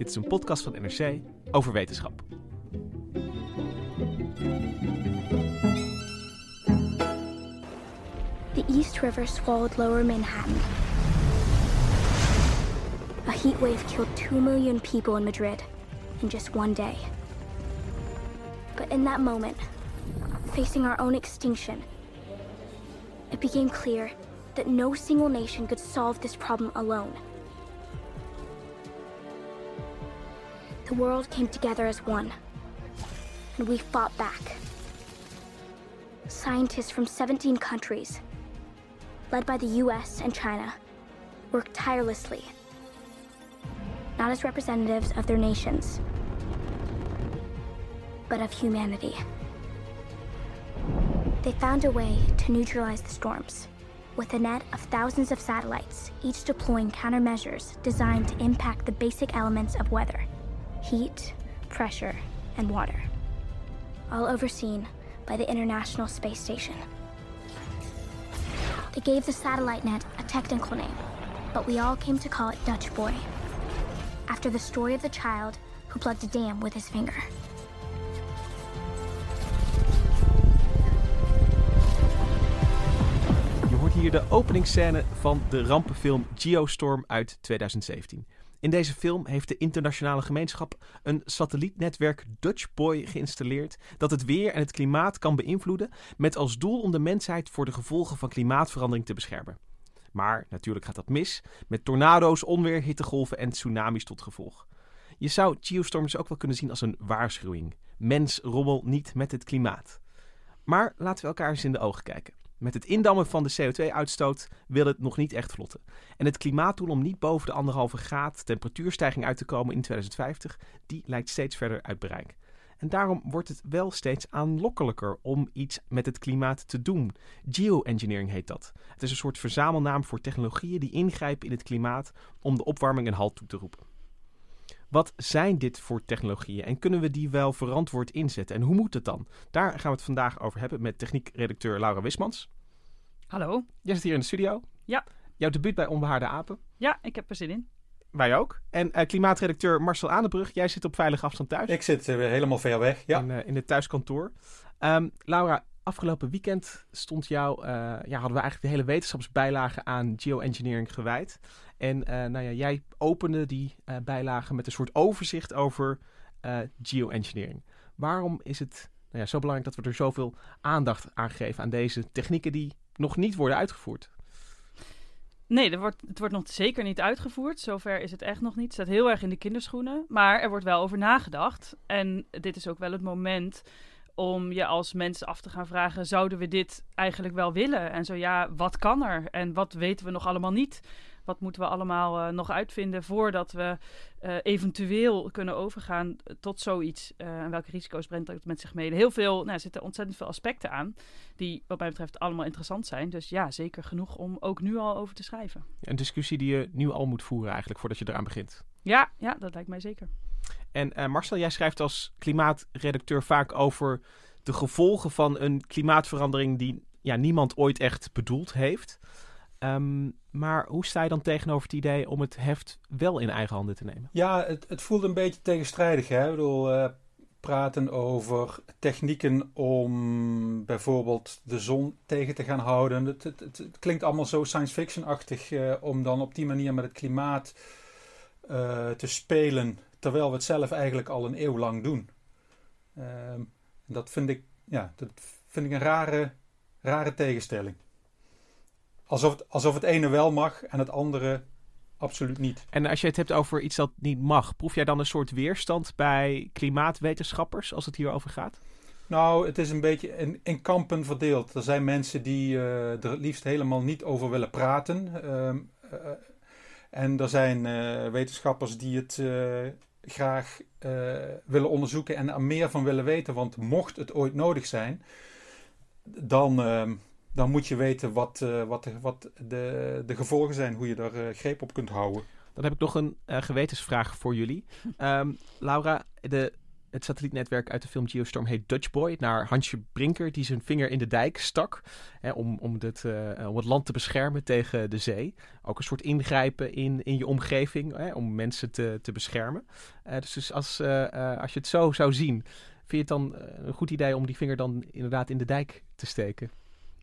Dit is een podcast van NRC over wetenschap. The East River swallowed lower Manhattan. A heat wave killed 2 million people in Madrid in just one day. But in that moment, facing our own extinction, it became clear that no single nation could solve this problem alone. The world came together as one, and we fought back. Scientists from 17 countries, led by the US and China, worked tirelessly, not as representatives of their nations, but of humanity. They found a way to neutralize the storms with a net of thousands of satellites, each deploying countermeasures designed to impact the basic elements of weather heat, pressure, and water, all overseen by the International Space Station. They gave the satellite net a technical name, but we all came to call it Dutch Boy, after the story of the child who plugged a dam with his finger. Je hoort hier de openingsscène van de rampenfilm Geostorm uit 2017. In deze film heeft de internationale gemeenschap een satellietnetwerk Dutch Boy geïnstalleerd dat het weer en het klimaat kan beïnvloeden met als doel om de mensheid voor de gevolgen van klimaatverandering te beschermen. Maar natuurlijk gaat dat mis, met tornado's, onweer, hittegolven en tsunamis tot gevolg. Je zou geostorms ook wel kunnen zien als een waarschuwing. Mens rommel niet met het klimaat. Maar laten we elkaar eens in de ogen kijken. Met het indammen van de CO2-uitstoot wil het nog niet echt vlotten. En het klimaatdoel om niet boven de anderhalve graad temperatuurstijging uit te komen in 2050, die lijkt steeds verder uit bereik. En daarom wordt het wel steeds aanlokkelijker om iets met het klimaat te doen. Geoengineering heet dat. Het is een soort verzamelnaam voor technologieën die ingrijpen in het klimaat om de opwarming een halt toe te roepen. Wat zijn dit voor technologieën en kunnen we die wel verantwoord inzetten? En hoe moet het dan? Daar gaan we het vandaag over hebben met techniekredacteur Laura Wismans. Hallo. Jij zit hier in de studio. Ja. Jouw debuut bij Onbehaarde Apen. Ja, ik heb er zin in. Wij ook. En uh, klimaatredacteur Marcel Aanenbrug, jij zit op veilige afstand thuis. Ik zit uh, helemaal ver weg, ja. In, uh, in het thuiskantoor. Um, Laura, afgelopen weekend stond jou, ja, hadden we eigenlijk de hele wetenschapsbijlage aan geoengineering gewijd. En nou ja, jij opende die bijlage met een soort overzicht over geoengineering. Waarom is het nou ja, zo belangrijk dat we er zoveel aandacht aan geven aan deze technieken die nog niet worden uitgevoerd? Nee, wordt, het wordt nog zeker niet uitgevoerd. Zover is het echt nog niet. Het staat heel erg in de kinderschoenen. Maar er wordt wel over nagedacht. En dit is ook wel het moment om je als mens af te gaan vragen: zouden we dit eigenlijk wel willen? En zo ja, wat kan er? En wat weten we nog allemaal niet? Wat moeten we allemaal uh, nog uitvinden voordat we uh, eventueel kunnen overgaan tot zoiets? Uh, en welke risico's brengt dat met zich mee? Heel veel, nou, er zitten ontzettend veel aspecten aan die wat mij betreft allemaal interessant zijn. Dus ja, zeker genoeg om ook nu al over te schrijven. Een discussie die je nu al moet voeren eigenlijk voordat je eraan begint. Ja, ja dat lijkt mij zeker. En Marcel, jij schrijft als klimaatredacteur vaak over de gevolgen van een klimaatverandering die ja, niemand ooit echt bedoeld heeft. Um, maar hoe sta je dan tegenover het idee om het heft wel in eigen handen te nemen? Ja, het, het voelt een beetje tegenstrijdig. Hè? Ik bedoel, uh, praten over technieken om bijvoorbeeld de zon tegen te gaan houden. Het, het, klinkt allemaal zo science fiction-achtig uh, om dan op die manier met het klimaat te spelen, terwijl we het zelf eigenlijk al een eeuw lang doen. Ehm, dat vind ik, ja, dat vind ik een rare, rare tegenstelling. Alsof het, alsof het ene wel mag en het andere absoluut niet. En als je het hebt over iets dat niet mag, proef jij dan een soort weerstand bij klimaatwetenschappers als het hierover gaat? Nou, het is een beetje in, in kampen verdeeld. Er zijn mensen die uh, er het liefst helemaal niet over willen praten. Ehm, eh, en er zijn uh, wetenschappers die het graag willen onderzoeken en er meer van willen weten. Want mocht het ooit nodig zijn, dan, ehm, dan moet je weten wat, wat, de, wat de, de gevolgen zijn, hoe je daar greep op kunt houden. Dan heb ik nog een gewetensvraag voor jullie. Um, Laura, de het satellietnetwerk uit de film Geostorm heet Dutch Boy. Naar Hansje Brinker, die zijn vinger in de dijk stak. Hè, om, om, dit, uh, om het land te beschermen tegen de zee. Ook een soort ingrijpen in, in je omgeving. Hè, om mensen te, te beschermen. Uh, dus, dus als, uh, als je het zo zou zien. Vind je het dan een goed idee om die vinger dan inderdaad in de dijk te steken?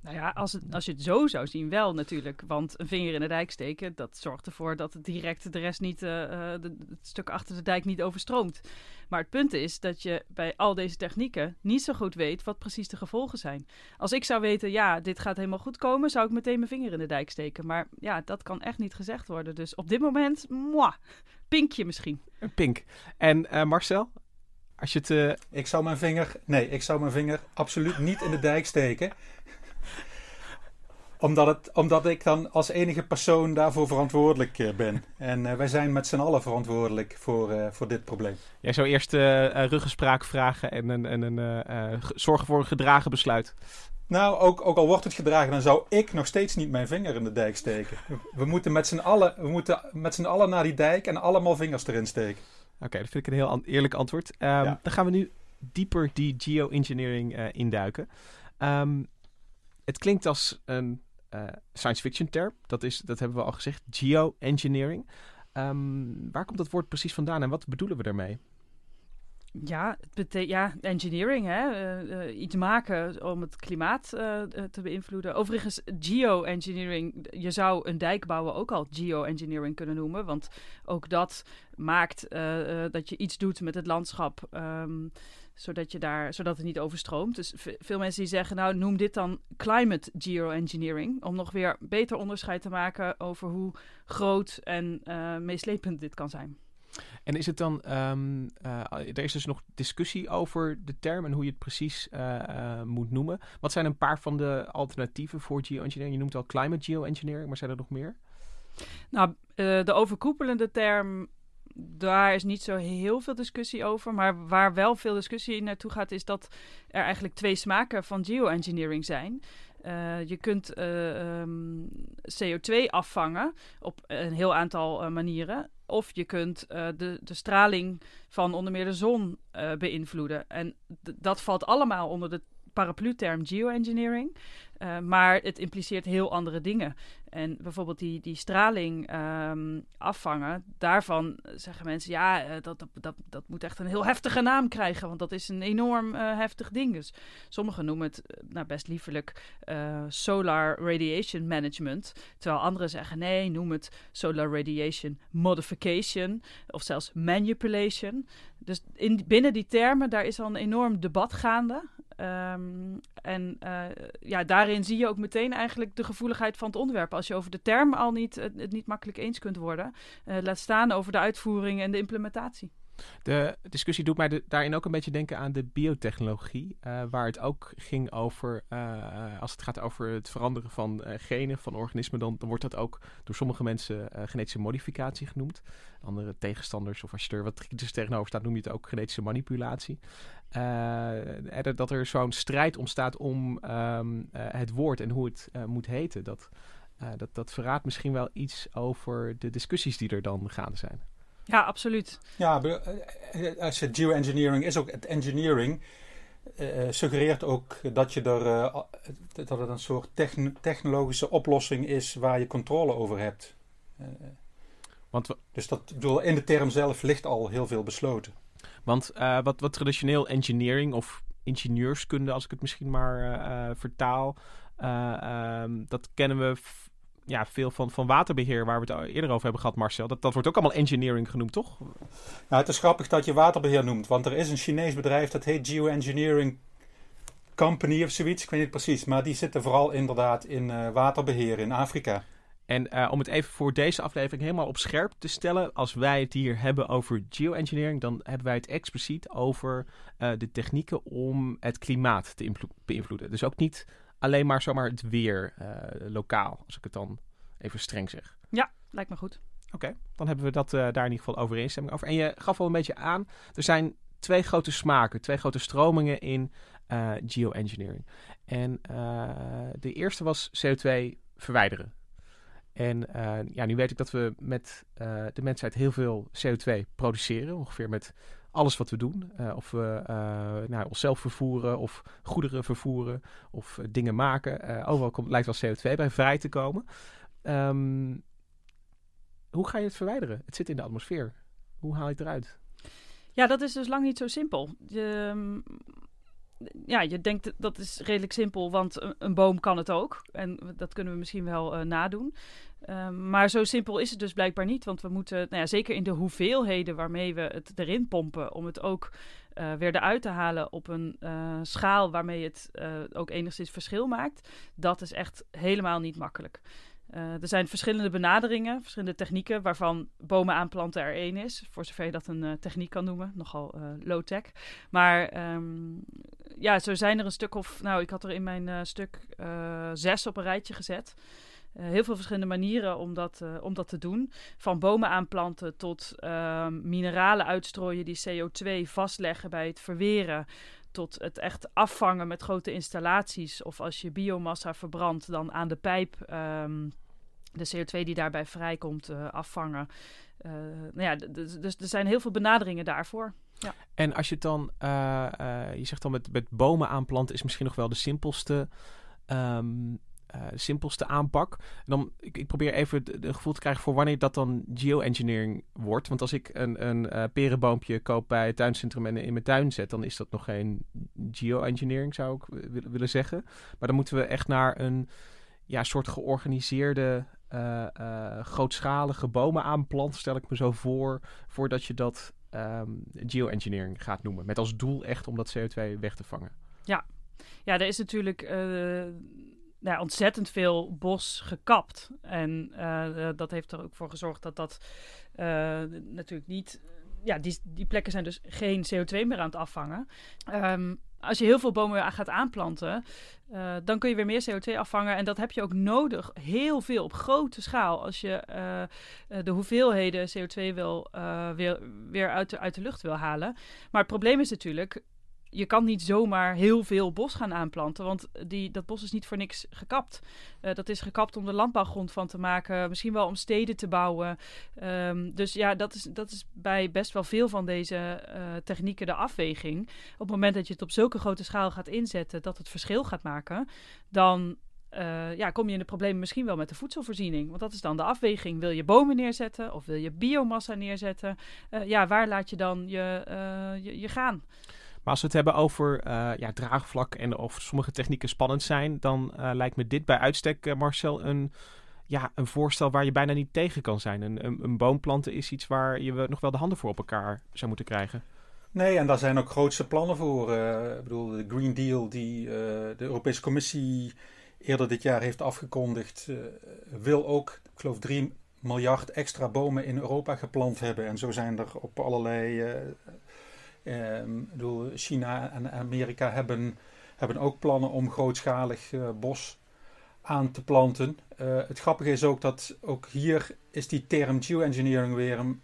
Nou ja, als, het, als je het zo zou zien, wel natuurlijk. Want een vinger in de dijk steken, dat zorgt ervoor dat het direct de rest niet, uh, de, het stuk achter de dijk niet overstroomt. Maar het punt is dat je bij al deze technieken niet zo goed weet wat precies de gevolgen zijn. Als ik zou weten, ja, dit gaat helemaal goed komen, zou ik meteen mijn vinger in de dijk steken. Maar ja, dat kan echt niet gezegd worden. Dus op dit moment, moi, pinkje misschien. Een pink. En uh, Marcel, als je het... Uh... Ik zou mijn vinger, nee, ik zou mijn vinger absoluut niet in de dijk steken omdat, het, omdat ik dan als enige persoon daarvoor verantwoordelijk eh, ben. En uh, wij zijn met z'n allen verantwoordelijk voor, uh, voor dit probleem. Jij zou eerst ruggespraak vragen en, en, en, en zorgen voor een gedragen besluit. Nou, ook, ook al wordt het gedragen, dan zou ik nog steeds niet mijn vinger in de dijk steken. We moeten met z'n allen, we moeten met z'n allen naar die dijk en allemaal vingers erin steken. Oké, dat vind ik een heel eerlijk antwoord. Um, ja. Dan gaan we nu dieper die geoengineering induiken. Um, het klinkt als een uh, science fiction term. Dat, is, dat hebben we al gezegd. Geoengineering. Um, waar komt dat woord precies vandaan en wat bedoelen we daarmee? Ja, het ja, engineering, hè? Uh, uh, iets maken om het klimaat uh, te beïnvloeden. Overigens, geoengineering, je zou een dijk bouwen ook al geoengineering kunnen noemen, want ook dat maakt dat je iets doet met het landschap. Um, zodat, je daar, zodat het niet overstroomt. Dus veel mensen die zeggen, nou noem dit dan climate geoengineering. Om nog weer beter onderscheid te maken over hoe groot en meeslepend dit kan zijn. En is het dan, um, uh, er is dus nog discussie over de term en hoe je het precies uh, moet noemen. Wat zijn een paar van de alternatieven voor geoengineering? Je noemt al climate geoengineering, maar zijn er nog meer? Nou, de overkoepelende term daar is niet zo heel veel discussie over. Maar waar wel veel discussie naartoe gaat, is dat er eigenlijk twee smaken van geoengineering zijn. Uh, je kunt uh, um, CO2 afvangen op een heel aantal uh, manieren. Of je kunt de, de straling van onder meer de zon beïnvloeden. En dat valt allemaal onder de paraplu-term geoengineering. Uh, maar het impliceert heel andere dingen. En bijvoorbeeld die, die straling um, afvangen, daarvan zeggen mensen, ja, uh, dat, dat, dat, dat moet echt een heel heftige naam krijgen, want dat is een enorm uh, heftig ding. Dus sommigen noemen het nou, best liefelijk solar radiation management, terwijl anderen zeggen, nee, noem het solar radiation modification of zelfs manipulation. Dus in, binnen die termen, daar is al een enorm debat gaande. Um, en uh, ja, daarin zie je ook meteen eigenlijk de gevoeligheid van het onderwerp. Als je over de term al niet, het, het niet makkelijk eens kunt worden, uh, laat staan over de uitvoering en de implementatie. De discussie doet mij daarin ook een beetje denken aan de biotechnologie, uh, waar het ook ging over, uh, als het gaat over het veranderen van uh, genen van organismen, dan, wordt dat ook door sommige mensen genetische modificatie genoemd. Andere tegenstanders, of als je er wat kritisch tegenover staat, noem je het ook genetische manipulatie. dat er zo'n strijd ontstaat om um, het woord en hoe het moet heten, dat, dat, dat verraadt misschien wel iets over de discussies die er dan gaande zijn. Ja, absoluut. Ja, eh, eh, als je geoengineering is ook het engineering. Uh, suggereert ook dat, je er, uh, dat het een soort technologische oplossing is waar je controle over hebt. Uh, Want we... Dus dat, bedoel, in de term zelf ligt al heel veel besloten. Want wat, wat traditioneel engineering of ingenieurskunde, als ik het misschien maar vertaal, um, dat kennen we ja, veel van, van waterbeheer, waar we het eerder over hebben gehad, Marcel. Dat, dat wordt ook allemaal engineering genoemd, toch? Nou, het is grappig dat je waterbeheer noemt, want er is een Chinees bedrijf dat heet Geoengineering Company of zoiets, ik weet niet precies. Maar die zitten vooral inderdaad in uh, waterbeheer in Afrika. En uh, om het even voor deze aflevering helemaal op scherp te stellen, als wij het hier hebben over geoengineering, dan hebben wij het expliciet over uh, de technieken om het klimaat te beïnvloeden. Dus ook niet alleen maar zomaar het weer lokaal, als ik het dan even streng zeg. Ja, lijkt me goed. Oké, dan hebben we dat daar in ieder geval overeenstemming over. En je gaf al een beetje aan, er zijn twee grote smaken, twee grote stromingen in uh, geoengineering. En de eerste was CO2 verwijderen. En ja, nu weet ik dat we met de mensheid heel veel CO2 produceren. Ongeveer met alles wat we doen. of we nou, onszelf vervoeren, of goederen vervoeren, of dingen maken. overal komt, lijkt wel CO2 bij vrij te komen. Um, hoe ga je het verwijderen? Het zit in de atmosfeer. Hoe haal je het eruit? Ja, dat is dus lang niet zo simpel. Je, ja, je denkt dat is redelijk simpel, want een, boom kan het ook. En dat kunnen we misschien wel uh, nadoen. Uh, maar zo simpel is het dus blijkbaar niet. Want we moeten, nou ja, zeker in de hoeveelheden waarmee we het erin pompen, om het ook uh, weer eruit te halen op een uh, schaal waarmee het ook enigszins verschil maakt, dat is echt helemaal niet makkelijk. Er zijn verschillende benaderingen, verschillende technieken, waarvan bomen aanplanten er één is. Voor zover je dat een techniek kan noemen, nogal low-tech. Maar um, ja, zo zijn er een stuk of, nou, ik had er in mijn stuk zes op een rijtje gezet. Heel veel verschillende manieren om dat, om dat te doen. Van bomen aanplanten tot ehm, mineralen uitstrooien die CO2 vastleggen bij het verweren tot het echt afvangen met grote installaties. Of als je biomassa verbrandt, dan aan de pijp um, de CO2 die daarbij vrijkomt uh, afvangen. Nou ja, dus, er zijn heel veel benaderingen daarvoor. Ja. En als je het dan, je zegt dan met, met bomen aanplanten is misschien nog wel de simpelste uh, simpelste aanpak. dan, ik, ik probeer even een gevoel te krijgen voor wanneer dat dan geoengineering wordt. Want als ik een, een uh, perenboompje koop bij het tuincentrum en in mijn tuin zet, dan is dat nog geen geoengineering, zou ik willen zeggen. Maar dan moeten we echt naar een ja, soort georganiseerde, uh, grootschalige bomen aanplant, stel ik me zo voor, voordat je dat um, geoengineering gaat noemen. Met als doel echt om dat CO2 weg te vangen. Ja, ja er is natuurlijk nou, ontzettend veel bos gekapt. En uh, dat heeft er ook voor gezorgd dat dat uh, natuurlijk niet. Ja, die, die plekken zijn dus geen CO2 meer aan het afvangen. Um, als je heel veel bomen gaat aanplanten, dan kun je weer meer CO2 afvangen. En dat heb je ook nodig, heel veel op grote schaal. Als je de hoeveelheden CO2 wil, weer, weer uit, de, uit de lucht wil halen. Maar het probleem is natuurlijk, je kan niet zomaar heel veel bos gaan aanplanten, want die, dat bos is niet voor niks gekapt. Uh, dat is gekapt om de landbouwgrond van te maken, misschien wel om steden te bouwen. Um, dus ja, dat is, dat is bij best wel veel van deze uh, technieken de afweging. Op het moment dat je het op zulke grote schaal gaat inzetten, dat het verschil gaat maken, dan uh, ja, kom je in de problemen misschien wel met de voedselvoorziening. Want dat is dan de afweging. Wil je bomen neerzetten of wil je biomassa neerzetten? Ja, waar laat je dan je, uh, je gaan? Maar als we het hebben over uh, ja, draagvlak en of sommige technieken spannend zijn, dan uh, lijkt me dit bij uitstek, uh, Marcel, een, ja, een voorstel waar je bijna niet tegen kan zijn. Een, een, een is iets waar je nog wel de handen voor op elkaar zou moeten krijgen. Nee, en daar zijn ook grootste plannen voor. ik bedoel, de Green Deal die de Europese Commissie eerder dit jaar heeft afgekondigd, wil ook, ik geloof, 3 miljard extra bomen in Europa geplant hebben. En zo zijn er op allerlei Um, bedoel, China en Amerika hebben, hebben ook plannen om grootschalig uh, bos aan te planten. Uh, het grappige is ook dat ook hier is die term geoengineering weer een,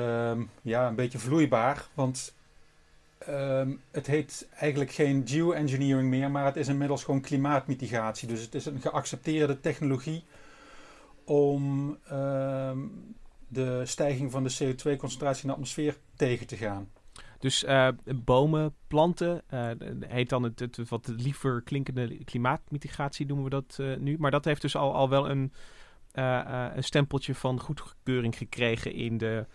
um, ja, een beetje vloeibaar. Want um, het heet eigenlijk geen geoengineering meer, maar het is inmiddels gewoon klimaatmitigatie. Dus het is een geaccepteerde technologie om de stijging van de CO2-concentratie in de atmosfeer tegen te gaan. Dus uh, bomen, planten, uh, heet dan het, het, wat liever klinkende klimaatmitigatie noemen we dat uh, nu. Maar dat heeft dus al, al wel een, een stempeltje van goedkeuring gekregen in de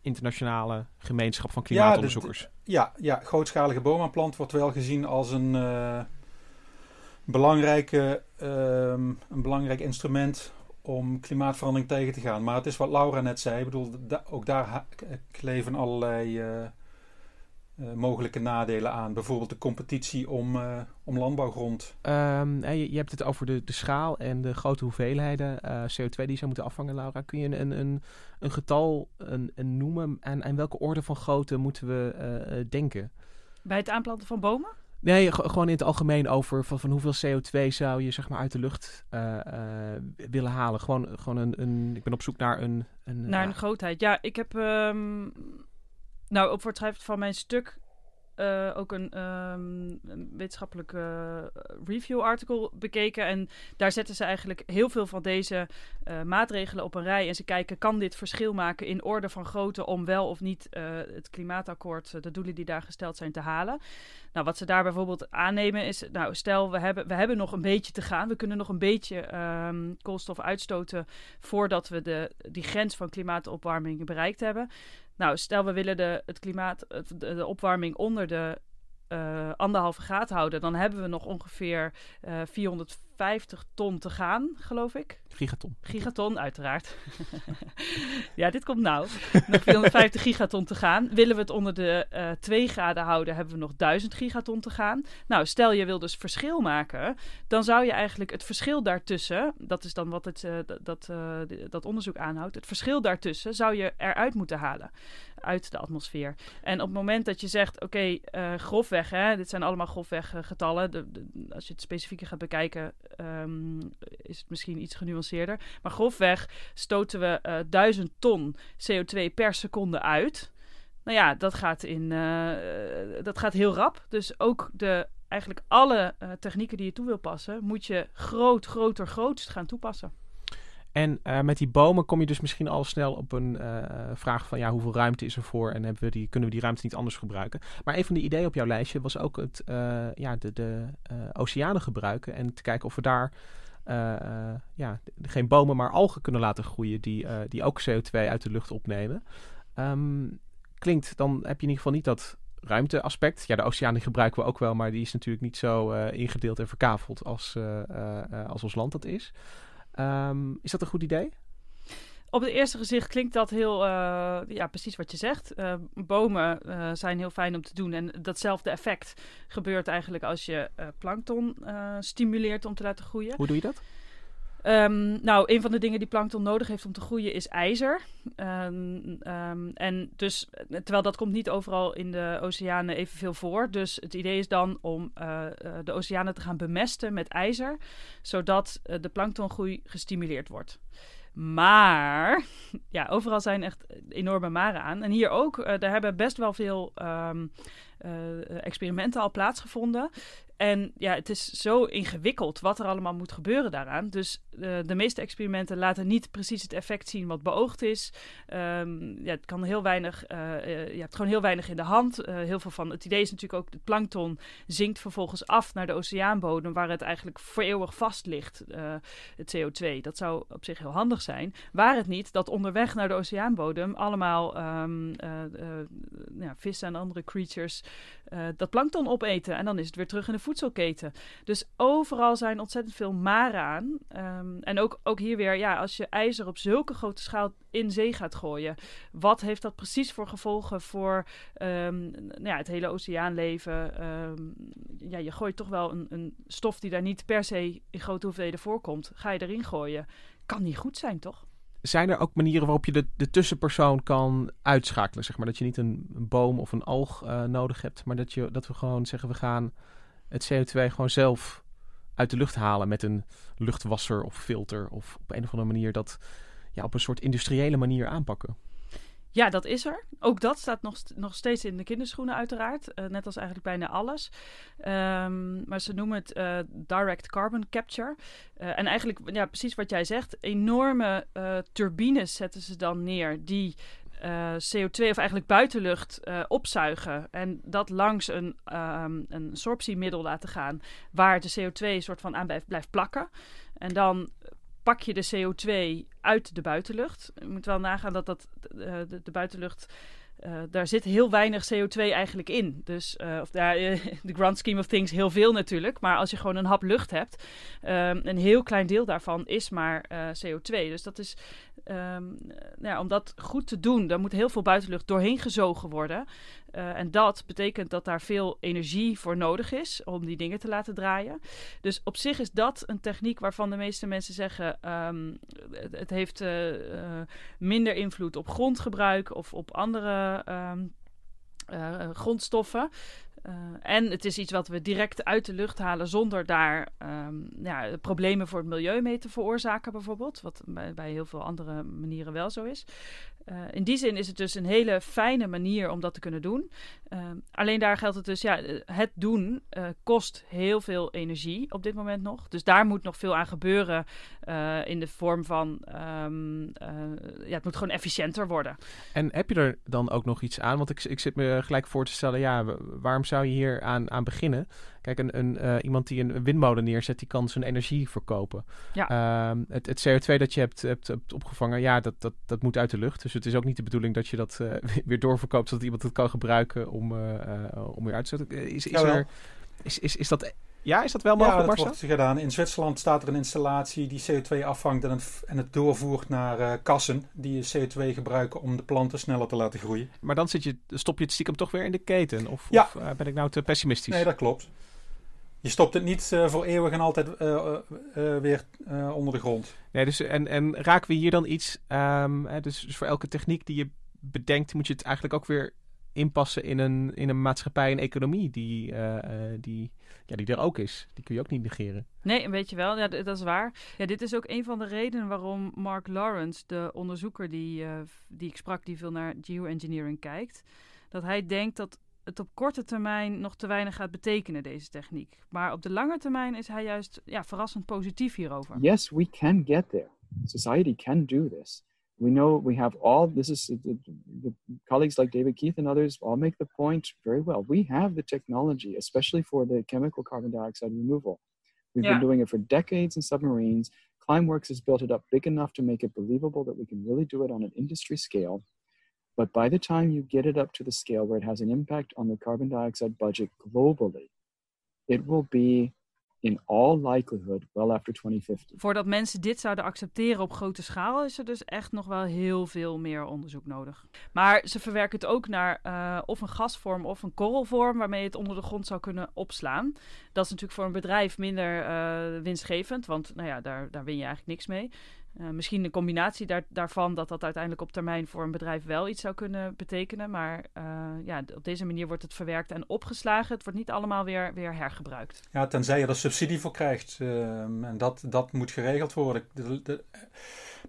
internationale gemeenschap van klimaatonderzoekers. Ja, ja, ja grootschalige boomaanplant wordt wel gezien als een belangrijke, ehm, een belangrijk instrument om klimaatverandering tegen te gaan. Maar het is wat Laura net zei. Ik bedoel, ook daar kleven allerlei uh, mogelijke nadelen aan. Bijvoorbeeld de competitie om, uh, om landbouwgrond. Um, je, je, hebt het over de, de schaal en de grote hoeveelheden CO2 die zou moeten afvangen, Laura. Kun je een, een, een getal een, een noemen en, en welke orde van grootte moeten we denken? Bij het aanplanten van bomen? Nee, gewoon in het algemeen over van, van hoeveel CO2 zou je zeg maar uit de lucht uh, uh, willen halen. Gewoon, gewoon een, een, ik ben op zoek naar een... een naar een grootheid. Ja, ik heb... Um, nou, op voortschrift van mijn stuk uh, ook een, een wetenschappelijk uh, review artikel bekeken. En daar zetten ze eigenlijk heel veel van deze uh, maatregelen op een rij. En ze kijken, kan dit verschil maken in orde van grootte om wel of niet het klimaatakkoord, de doelen die daar gesteld zijn, te halen. Nou, wat ze daar bijvoorbeeld aannemen is, nou, stel we hebben, we hebben nog een beetje te gaan. We kunnen nog een beetje um, koolstof uitstoten voordat we de, die grens van klimaatopwarming bereikt hebben. Nou, stel we willen de, het klimaat, de, de opwarming onder de uh, anderhalve graad houden, dan hebben we nog ongeveer uh, 450 ton te gaan, geloof ik. Gigaton. Gigaton, uiteraard. ja, dit komt nou. Nog 450 gigaton te gaan. Willen we het onder de uh, 2 graden houden, hebben we nog 1000 gigaton te gaan. Nou, stel je wil dus verschil maken, dan zou je eigenlijk het verschil daartussen, dat is dan wat het, uh, dat, uh, dat onderzoek aanhoudt, het verschil daartussen zou je eruit moeten halen uit de atmosfeer. En op het moment dat je zegt, oké, okay, grofweg, hè, dit zijn allemaal grofweg getallen. De, de, als je het specifieker gaat bekijken, um, is het misschien iets genuanceerder. Maar grofweg stoten we uh, 1000 ton CO2 per seconde uit. Nou ja, dat gaat, in, dat gaat heel rap. Dus ook de, eigenlijk alle technieken die je toe wil passen, moet je groot, groter, grootst gaan toepassen. En uh, met die bomen kom je dus misschien al snel op een uh, vraag van ja, hoeveel ruimte is er voor en hebben we die, kunnen we die ruimte niet anders gebruiken? Maar een van de ideeën op jouw lijstje was ook het, uh, ja, de, de oceanen gebruiken en te kijken of we daar ja, geen bomen, maar algen kunnen laten groeien die, die ook CO2 uit de lucht opnemen. Um, klinkt, dan heb je in ieder geval niet dat ruimteaspect. Ja, de oceaan gebruiken we ook wel, maar die is natuurlijk niet zo ingedeeld en verkaveld als, als ons land dat is. Um, is dat een goed idee? Op het eerste gezicht klinkt dat heel, uh, ja, precies wat je zegt. Uh, bomen uh, zijn heel fijn om te doen. En datzelfde effect gebeurt eigenlijk als je plankton stimuleert om te laten groeien. Hoe doe je dat? Um, nou, een van de dingen die plankton nodig heeft om te groeien is ijzer. Um, um, en dus, terwijl dat komt niet overal in de oceanen evenveel voor. Dus het idee is dan om uh, uh, de oceanen te gaan bemesten met ijzer, zodat uh, de planktongroei gestimuleerd wordt. Maar, ja, overal zijn echt enorme maren aan. En hier ook, er hebben best wel veel experimenten al plaatsgevonden. En ja, het is zo ingewikkeld wat er allemaal moet gebeuren daaraan. Dus uh, de meeste experimenten laten niet precies het effect zien wat beoogd is. Um, ja, het kan heel weinig, uh, uh, je hebt gewoon heel weinig in de hand. heel veel van het idee is natuurlijk ook, het plankton zinkt vervolgens af naar de oceaanbodem, waar het eigenlijk voor eeuwig vast ligt, het CO2. Dat zou op zich heel handig zijn. Waar het niet dat onderweg naar de oceaanbodem allemaal um, ja, vissen en andere creatures dat plankton opeten. En dan is het weer terug in de voedselketen. Dus overal zijn ontzettend veel maren aan. Um, en ook, ook hier weer, ja, als je ijzer op zulke grote schaal in zee gaat gooien, wat heeft dat precies voor gevolgen voor um, nou ja, het hele oceaanleven? Um, ja, je gooit toch wel een, een stof die daar niet per se in grote hoeveelheden voorkomt, ga je erin gooien. Kan niet goed zijn, toch? zijn er ook manieren waarop je de, de tussenpersoon kan uitschakelen? Zeg maar dat je niet een, een boom of een alg uh, nodig hebt, maar dat, je, dat we gewoon zeggen: we gaan het CO2 gewoon zelf uit de lucht halen met een luchtwasser of filter of op een of andere manier dat ja, op een soort industriële manier aanpakken. Ja, dat is er. Ook dat staat nog, nog steeds in de kinderschoenen, uiteraard. Uh, net als eigenlijk bijna alles. Um, maar ze noemen het uh, direct carbon capture. Uh, en eigenlijk, ja, precies wat jij zegt. Enorme turbines zetten ze dan neer die uh, CO2 of eigenlijk buitenlucht uh, opzuigen en dat langs een, um, een sorptiemiddel laten gaan waar de CO2 soort van aan blijft, plakken. En dan pak je de CO2 uit de buitenlucht. Je moet wel nagaan dat, dat de, buitenlucht uh, daar zit heel weinig CO2 eigenlijk in. Dus, uh, of daar, de grand scheme of things, heel veel natuurlijk. Maar als je gewoon een hap lucht hebt, um, een heel klein deel daarvan is maar uh, CO2. Dus dat is, um, nou, om dat goed te doen, daar moet heel veel buitenlucht doorheen gezogen worden. Uh, en dat betekent dat daar veel energie voor nodig is om die dingen te laten draaien. Dus op zich is dat een techniek waarvan de meeste mensen zeggen: um, het, heeft uh, uh, minder invloed op grondgebruik of op andere um, grondstoffen. En het is iets wat we direct uit de lucht halen zonder daar um, ja, problemen voor het milieu mee te veroorzaken, bijvoorbeeld. Wat bij heel veel andere manieren wel zo is. Uh, in die zin is het dus een hele fijne manier om dat te kunnen doen. Uh, alleen daar geldt het dus, ja, het doen uh, kost heel veel energie op dit moment nog. Dus daar moet nog veel aan gebeuren in de vorm van, um, ja, het moet gewoon efficiënter worden. En heb je er dan ook nog iets aan? Want ik, ik zit me gelijk voor te stellen, ja, waarom zou je hier aan, aan beginnen? Kijk, een, een, uh, iemand die een windmolen neerzet, die kan zijn energie verkopen. Ja. Uh, het, het, CO2 dat je hebt, hebt, hebt, opgevangen, ja, dat, dat, dat moet uit de lucht. Dus het is ook niet de bedoeling dat je dat uh, weer doorverkoopt, zodat iemand het kan gebruiken om, eh, om weer uit te zetten. Is, is, er, is, is, is dat... Ja, is dat wel mogelijk, Ja, dat wordt gedaan. In Zwitserland staat er een installatie die CO2 afvangt en het, en het doorvoert naar kassen die CO2 gebruiken om de planten sneller te laten groeien. Maar dan zit je, stop je het stiekem toch weer in de keten? Of, ja. of ben ik nou te pessimistisch? Nee, dat klopt. Je stopt het niet uh, voor eeuwig en altijd uh, uh, weer onder de grond. Nee, dus, en, en raken we hier dan iets... Um, hè, dus, dus, voor elke techniek die je bedenkt... moet je het eigenlijk ook weer inpassen in een, in een maatschappij en economie... Die, die, ja, die er ook is. Die kun je ook niet negeren. Nee, weet je wel. Ja, dat is waar. Ja, dit is ook een van de redenen waarom Mark Lawrence... de onderzoeker die, die ik sprak... die veel naar geoengineering kijkt... dat hij denkt dat het op korte termijn nog te weinig gaat betekenen, deze techniek. Maar op de lange termijn is hij juist ja, verrassend positief hierover. Yes, we can get there. Society can do this. We know we have all, this is, the, the colleagues like David Keith and others all make the point very well. We have the technology, especially for the chemical carbon dioxide removal. We've Yeah. been doing it for decades in submarines. Climeworks has built it up big enough to make it believable that we can really do it on an industry scale. But by the time you get it up to the scale where it has an impact on the carbon dioxide budget globally, it will be in all likelihood well after 2050. Voordat mensen dit zouden accepteren op grote schaal, is er dus echt nog wel heel veel meer onderzoek nodig. Maar ze verwerken het ook naar uh, of een gasvorm of een korrelvorm waarmee het onder de grond zou kunnen opslaan. Dat is natuurlijk voor een bedrijf minder uh, winstgevend, want nou ja, daar, daar win je eigenlijk niks mee. Uh, misschien een combinatie daar, daarvan dat dat uiteindelijk op termijn voor een bedrijf wel iets zou kunnen betekenen. Maar uh, ja, op deze manier wordt het verwerkt en opgeslagen. Het wordt niet allemaal weer, weer hergebruikt. Ja, tenzij je er subsidie voor krijgt. Uh, en dat, dat moet geregeld worden. De, de,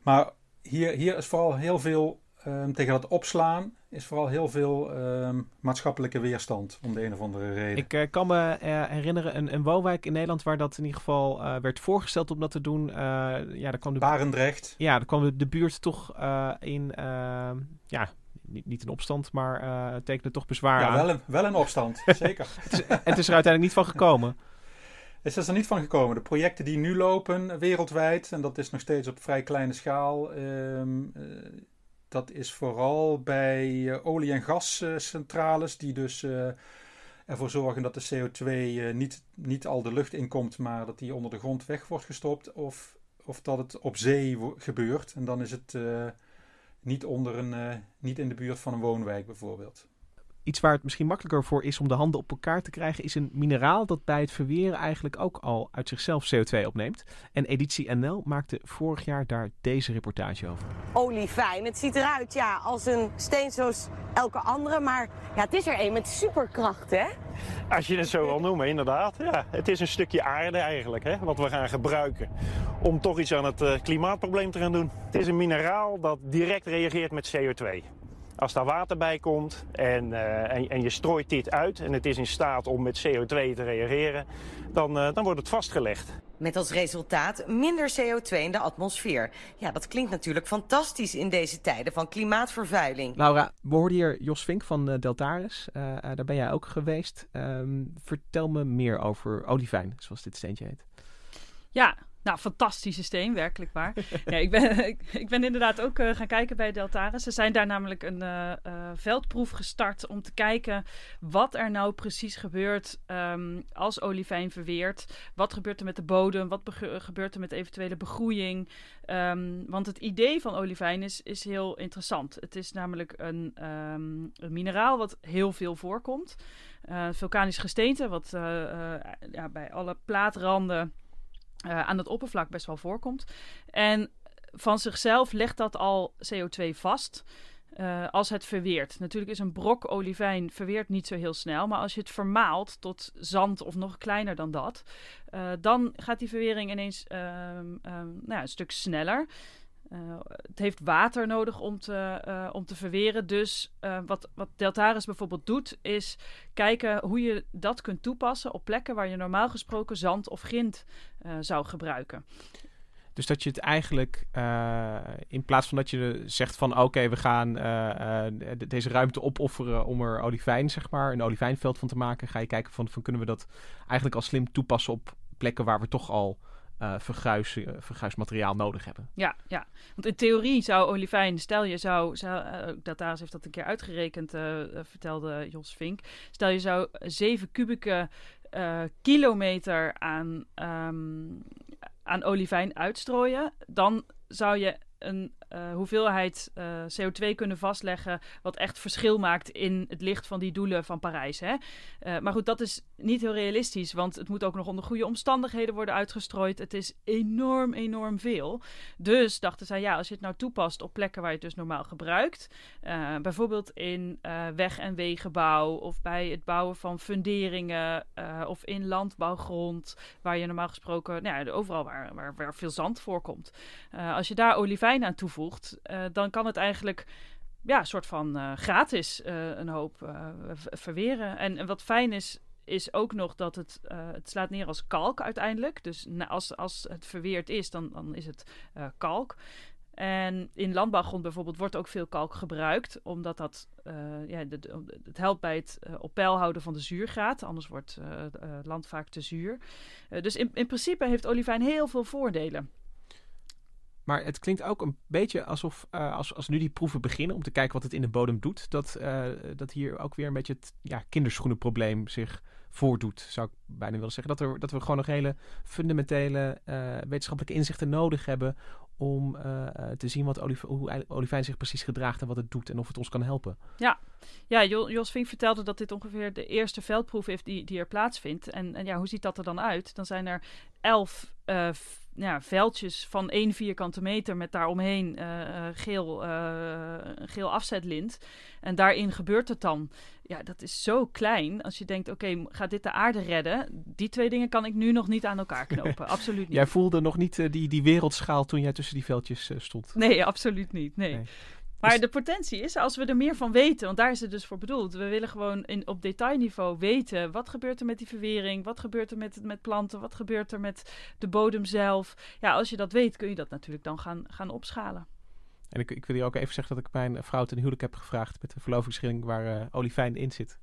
maar hier, hier is vooral heel veel um, tegen dat opslaan. Is vooral heel veel um, maatschappelijke weerstand om de een of andere reden. Ik uh, kan me uh, herinneren een, een woonwijk in Nederland waar dat in ieder geval uh, werd voorgesteld om dat te doen. ja, daar kwam de, Barendrecht. Ja, daar kwam de, de buurt toch in, ehm, ja, niet, niet in opstand, maar uh, tekende toch bezwaar ja, aan. Wel een, wel een opstand, zeker. het, is, het is er uiteindelijk niet van gekomen. Het is er niet van gekomen. De projecten die nu lopen wereldwijd, en dat is nog steeds op vrij kleine schaal, um, dat is vooral bij uh, olie- en gascentrales, die dus uh, ervoor zorgen dat de CO2 uh, niet, niet al de lucht inkomt, maar dat die onder de grond weg wordt gestopt. Of, of dat het op zee gebeurt. En dan is het niet, onder een, niet in de buurt van een woonwijk bijvoorbeeld. Iets waar het misschien makkelijker voor is om de handen op elkaar te krijgen, is een mineraal dat bij het verweren eigenlijk ook al uit zichzelf CO2 opneemt. En Editie NL maakte vorig jaar daar deze reportage over. Olivijn, het ziet eruit ja, als een steen zoals elke andere, maar ja, het is er een met superkracht, hè? Als je het zo wil noemen, inderdaad. Ja, het is een stukje aarde eigenlijk, hè, wat we gaan gebruiken om toch iets aan het uh, klimaatprobleem te gaan doen. Het is een mineraal dat direct reageert met CO2. Als daar water bij komt en, uh, en, en, je strooit dit uit en het is in staat om met CO2 te reageren, dan, uh, dan wordt het vastgelegd. Met als resultaat minder CO2 in de atmosfeer. Ja, dat klinkt natuurlijk fantastisch in deze tijden van klimaatvervuiling. Laura, we hoorden hier Jos Vink van uh, Deltaris. daar ben jij ook geweest. Um, vertel me meer over olivijn, zoals dit steentje heet. Ja, Nou, fantastisch systeem, werkelijk waar. ja, ik, ben, ik, ben inderdaad ook uh, gaan kijken bij Deltaris. Ze zijn daar namelijk een uh, uh, veldproef gestart om te kijken wat er nou precies gebeurt um, als olivijn verweert. Wat gebeurt er met de bodem? Wat gebeurt er met eventuele begroeiing? Um, want het idee van olivijn is, is heel interessant. Het is namelijk een, um, een mineraal wat heel veel voorkomt. vulkanisch gesteente, wat ja, bij alle plaatranden uh, aan het oppervlak best wel voorkomt. En van zichzelf legt dat al CO2 vast. Uh, als het verweert. Natuurlijk is een brok olivijn verweert niet zo heel snel. Maar als je het vermaalt tot zand of nog kleiner dan dat. Uh, dan gaat die verwering ineens um, um, nou ja, een stuk sneller. Uh, het heeft water nodig om te, uh, om te verweren. Dus uh, wat, wat Deltaris bijvoorbeeld doet, is kijken hoe je dat kunt toepassen op plekken waar je normaal gesproken zand of grind zou gebruiken. Dus dat je het eigenlijk, in plaats van dat je zegt van oké, we gaan deze ruimte opofferen om er olivijn, zeg maar, een olivijnveld van te maken, ga je kijken van, van kunnen we dat eigenlijk al slim toepassen op plekken waar we toch al uh, verguis, uh, verguismateriaal nodig hebben. Ja, ja, want in theorie zou olivijn, stel je zou, zou uh, Dataris heeft dat een keer uitgerekend, vertelde Jos Vink, stel je zou 7 kubieke kilometer aan, um, aan olivijn uitstrooien, dan zou je een uh, hoeveelheid uh, CO2 kunnen vastleggen. wat echt verschil maakt in het licht van die doelen van Parijs. Hè? Uh, maar goed, dat is niet heel realistisch. Want het moet ook nog onder goede omstandigheden worden uitgestrooid. Het is enorm, enorm veel. Dus dachten zij, ja, als je het nou toepast op plekken waar je het dus normaal gebruikt. bijvoorbeeld in weg- en wegenbouw. of bij het bouwen van funderingen. of in landbouwgrond. Waar je normaal gesproken, nou ja, overal waar, waar, waar veel zand voorkomt. als je daar olivijn aan toevoegt uh, dan kan het eigenlijk ja, een soort van uh, gratis uh, een hoop verweren. En, en, wat fijn is, is ook nog dat het, het slaat neer als kalk uiteindelijk. Dus als, als het verweerd is, dan, dan is het kalk. En in landbouwgrond bijvoorbeeld wordt ook veel kalk gebruikt, omdat dat ja, het helpt bij het op peil houden van de zuurgraad. Anders wordt land vaak te zuur. dus in, in principe heeft olivijn heel veel voordelen. Maar het klinkt ook een beetje alsof, uh, als, als nu die proeven beginnen om te kijken wat het in de bodem doet, dat, uh, dat hier ook weer een beetje het ja, kinderschoenenprobleem zich voordoet, zou ik bijna willen zeggen. Dat, er, dat we gewoon nog hele fundamentele uh, wetenschappelijke inzichten nodig hebben om te zien wat olif hoe olivijn zich precies gedraagt en wat het doet en of het ons kan helpen. Ja, ja Jos Vink vertelde dat dit ongeveer de eerste veldproef is die, die er plaatsvindt. En, en ja, hoe ziet dat er dan uit? Dan zijn er elf ja, veldjes van één vierkante meter met daaromheen uh, geel, uh, geel afzetlint. En daarin gebeurt het dan. Ja, dat is zo klein. Als je denkt, oké, gaat dit de aarde redden? Die twee dingen kan ik nu nog niet aan elkaar knopen. absoluut niet. Jij voelde nog niet die, die wereldschaal toen jij tussen die veldjes stond? Nee, absoluut niet. nee. nee. Maar dus de potentie is, als we er meer van weten, want daar is het dus voor bedoeld. We willen gewoon in, op detailniveau weten, wat gebeurt er met die verwering? Wat gebeurt er met, met planten? Wat gebeurt er met de bodem zelf? Ja, als je dat weet, kun je dat natuurlijk dan gaan, gaan opschalen. En ik, ik wil je ook even zeggen dat ik mijn vrouw ten huwelijk heb gevraagd met de verlovingsring waar uh, olivijn in zit.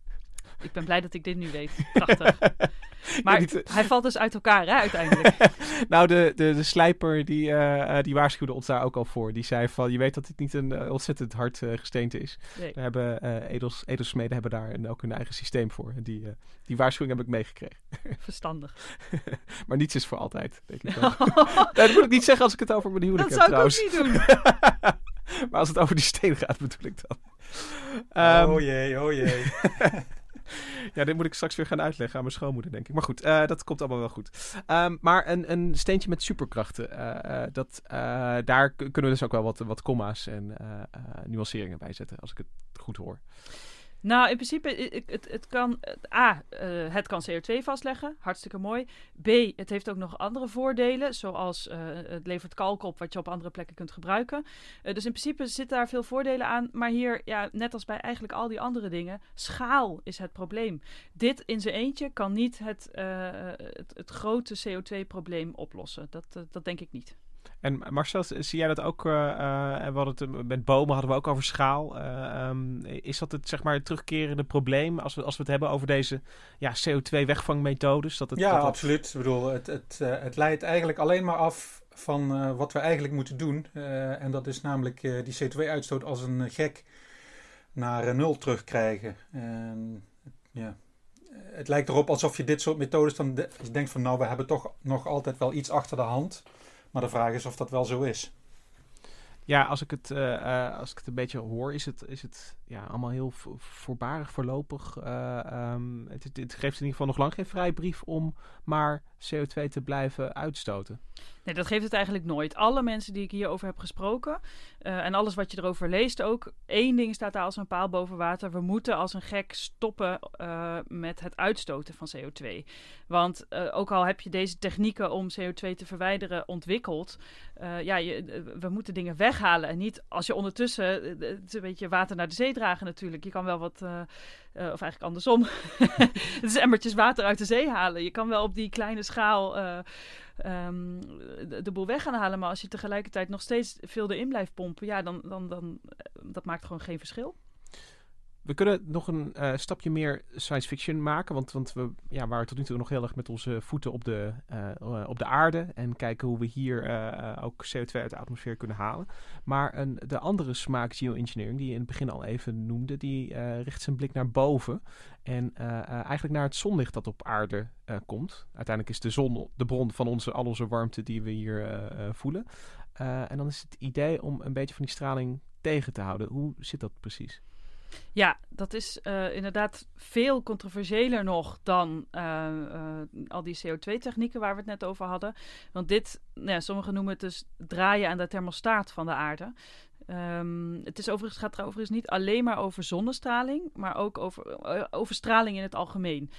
Ik ben blij dat ik dit nu weet. Prachtig. Maar hij valt dus uit elkaar, hè, uiteindelijk. nou, de, de, de slijper die, uh, die waarschuwde ons daar ook al voor. Die zei van, je weet dat dit niet een uh, ontzettend hard uh, gesteente is. Nee. Daar hebben edels, edelsmeden hebben daar een, ook hun eigen systeem voor. En die, die waarschuwing heb ik meegekregen. Verstandig. maar niets is voor altijd, denk ik dan. dat moet ik niet zeggen als ik het over mijn huwelijk dat heb, Dat zou ik ook niet doen. maar als het over die steen gaat, bedoel ik dan. Um, oh jee, oh jee. ja, dit moet ik straks weer gaan uitleggen aan mijn schoonmoeder, denk ik. Maar goed, uh, dat komt allemaal wel goed. Um, maar een, een steentje met superkrachten, uh, uh, dat, daar kunnen we dus ook wel wat, wat comma's en nuanceringen bij zetten, als ik het goed hoor. Nou, in principe, het, het, kan. A, uh, het kan CO2 vastleggen. Hartstikke mooi. B, het heeft ook nog andere voordelen. Zoals uh, het levert kalk op, wat je op andere plekken kunt gebruiken. Uh, dus in principe zitten daar veel voordelen aan. Maar hier, ja, net als bij eigenlijk al die andere dingen, schaal is het probleem. Dit in zijn eentje kan niet het, het, het grote CO2-probleem oplossen. Dat, dat denk ik niet. En Marcel, zie jij dat ook? Uh, we hadden het, met bomen hadden we ook over schaal. Um, is dat het zeg maar terugkerende probleem als we, als we het hebben over deze ja, CO2-wegvangmethodes? Dat het, ja, dat absoluut. Ik bedoel, het, het, het leidt eigenlijk alleen maar af van wat we eigenlijk moeten doen. en dat is namelijk die CO2-uitstoot als een gek naar nul terugkrijgen. En, ja, het lijkt erop alsof je dit soort methodes dan de, je denkt van nou, we hebben toch nog altijd wel iets achter de hand. Maar de vraag is of dat wel zo is. Ja, als ik het, uh, uh, als ik het een beetje hoor, is het, is het ja, allemaal heel voorbarig voorlopig. Uh, het, geeft in ieder geval nog lang geen vrijbrief om maar CO2 te blijven uitstoten. Nee, dat geeft het eigenlijk nooit. Alle mensen die ik hierover heb gesproken en alles wat je erover leest ook, één ding staat daar als een paal boven water. We moeten als een gek stoppen met het uitstoten van CO2. Want ook al heb je deze technieken om CO2 te verwijderen ontwikkeld, ja, je, we moeten dingen weghalen. En niet als je ondertussen het een beetje water naar de zee dragen natuurlijk. Je kan wel wat, of eigenlijk andersom, het is emmertjes water uit de zee halen. Je kan wel op die kleine schaal um, de, de, boel weg gaan halen. Maar als je tegelijkertijd nog steeds veel erin blijft pompen, ja, dan, dan, dan dat maakt gewoon geen verschil. We kunnen nog een uh, stapje meer science fiction maken. Want, want we ja, waren tot nu toe nog heel erg met onze voeten op de, uh, op de aarde. En kijken hoe we hier ook CO2 uit de atmosfeer kunnen halen. Maar een, de andere smaak geoengineering, die je in het begin al even noemde, die richt zijn blik naar boven. En eigenlijk naar het zonlicht dat op aarde komt. Uiteindelijk is de zon de bron van onze, al onze warmte die we hier voelen. en dan is het idee om een beetje van die straling tegen te houden. Hoe zit dat precies? Ja, dat is uh, inderdaad veel controversiëler nog dan uh, uh, al die CO2-technieken waar we het net over hadden. Want dit, nou ja, sommigen noemen het dus draaien aan de thermostaat van de aarde. Um, het is overigens, gaat er overigens niet alleen maar over zonnestraling, maar ook over, over straling in het algemeen.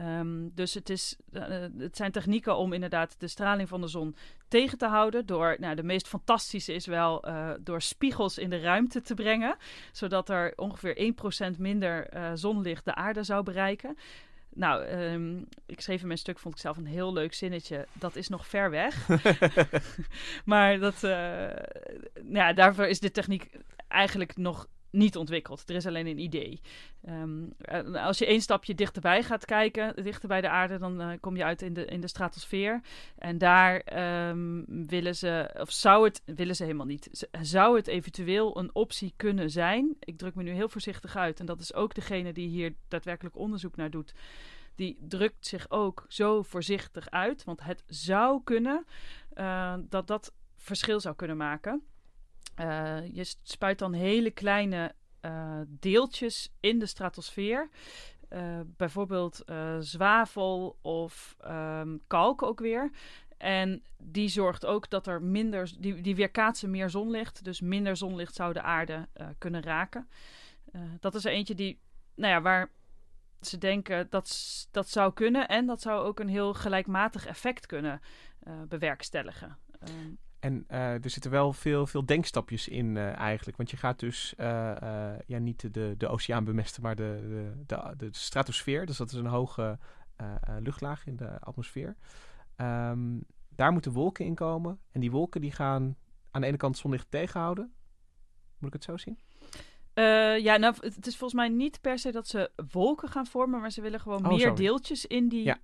Um, dus het, is, uh, het zijn technieken om inderdaad de straling van de zon tegen te houden. Door, nou, de meest fantastische is wel uh, door spiegels in de ruimte te brengen. Zodat er ongeveer 1% minder uh, zonlicht de aarde zou bereiken. Nou, um, ik schreef in mijn stuk, vond ik zelf een heel leuk zinnetje. Dat is nog ver weg. maar dat, nou ja, daarvoor is de techniek eigenlijk nog niet ontwikkeld. Er is alleen een idee. Um, als je één stapje dichterbij gaat kijken, dichter bij de aarde, dan uh, kom je uit in de, in de stratosfeer. En daar um, willen ze, of zou het, willen ze helemaal niet. Zou het eventueel een optie kunnen zijn? Ik druk me nu heel voorzichtig uit. En dat is ook degene die hier daadwerkelijk onderzoek naar doet. Die drukt zich ook zo voorzichtig uit. Want het zou kunnen uh, dat dat verschil zou kunnen maken. Uh, je spuit dan hele kleine uh, deeltjes in de stratosfeer. Uh, bijvoorbeeld zwavel of um, kalk ook weer. En die zorgt ook dat er minder, die, die weerkaatsen meer zonlicht. Dus minder zonlicht zou de aarde kunnen raken. dat is er eentje die, nou ja, waar ze denken dat dat zou kunnen. En dat zou ook een heel gelijkmatig effect kunnen bewerkstelligen. Ehm, en uh, er zitten wel veel, veel denkstapjes in uh, eigenlijk. Want je gaat dus uh, ja, niet de, de oceaan bemesten, maar de, de, de, stratosfeer. Dus dat is een hoge luchtlaag in de atmosfeer. Um, daar moeten wolken in komen. En die wolken die gaan aan de ene kant zonlicht tegenhouden. Moet ik het zo zien? Uh, ja, nou, het is volgens mij niet per se dat ze wolken gaan vormen, maar ze willen gewoon oh, meer sorry. deeltjes in, die, ja.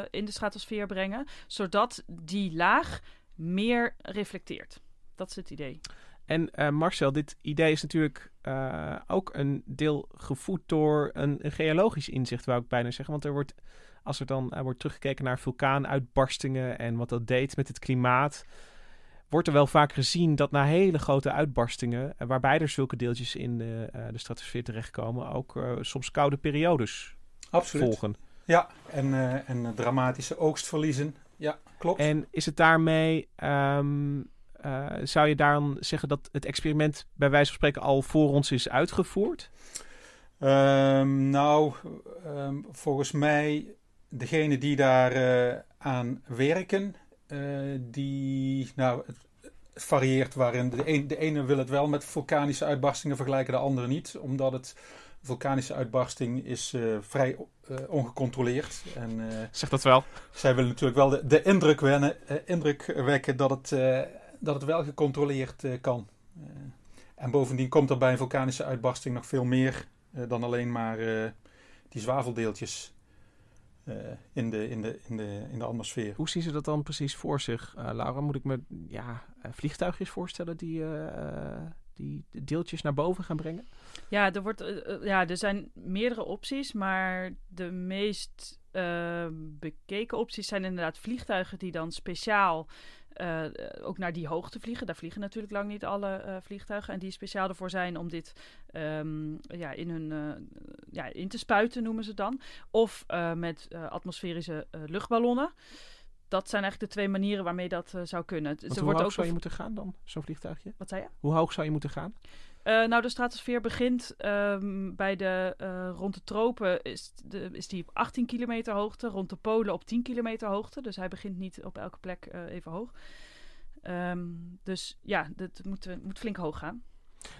uh, in de stratosfeer brengen, zodat die laag meer reflecteert. Dat is het idee. En uh, Marcel, dit idee is natuurlijk uh, ook een deel gevoed door een, een, geologisch inzicht, wou ik bijna zeggen. Want er wordt, als er dan uh, wordt teruggekeken naar vulkaanuitbarstingen en wat dat deed met het klimaat, wordt er wel vaak gezien dat na hele grote uitbarstingen, waarbij er zulke deeltjes in de, de stratosfeer terechtkomen, ook soms koude periodes Absoluut. volgen. Ja, en, en dramatische oogstverliezen ja, klopt. En is het daarmee, um, uh, zou je dan zeggen dat het experiment bij wijze van spreken al voor ons is uitgevoerd? Um, nou, um, volgens mij, degene die daar uh, aan werken, uh, die, nou, het, het varieert waarin de, een, de ene wil het wel met vulkanische uitbarstingen vergelijken, de andere niet, omdat het vulkanische uitbarsting is uh, vrij uh, ongecontroleerd. En, uh, zeg dat wel. Zij willen natuurlijk wel de, de indruk, wennen, indruk, wekken dat het, dat het wel gecontroleerd kan. en bovendien komt er bij een vulkanische uitbarsting nog veel meer dan alleen maar die zwaveldeeltjes in, de, in, de, in, de, in de atmosfeer. Hoe zien ze dat dan precies voor zich, Laura? Moet ik me ja, vliegtuigjes voorstellen die die deeltjes naar boven gaan brengen? Ja, er, wordt, uh, ja, er zijn meerdere opties, maar de meest uh, bekeken opties zijn inderdaad vliegtuigen die dan speciaal ook naar die hoogte vliegen. Daar vliegen natuurlijk lang niet alle vliegtuigen. En die speciaal ervoor zijn om dit um, ja, in, hun, ja, in te spuiten, noemen ze dan. Of met atmosferische luchtballonnen dat zijn eigenlijk de twee manieren waarmee dat uh, zou kunnen. Ze hoe wordt hoog ook zou je moeten gaan dan, zo'n vliegtuigje? Wat zei je? Hoe hoog zou je moeten gaan? Uh, nou, de stratosfeer begint um, bij de, uh, rond de tropen is, de, is die op 18 kilometer hoogte, rond de polen op 10 kilometer hoogte. Dus hij begint niet op elke plek even hoog. Um, dus ja, dat moet, moet flink hoog gaan.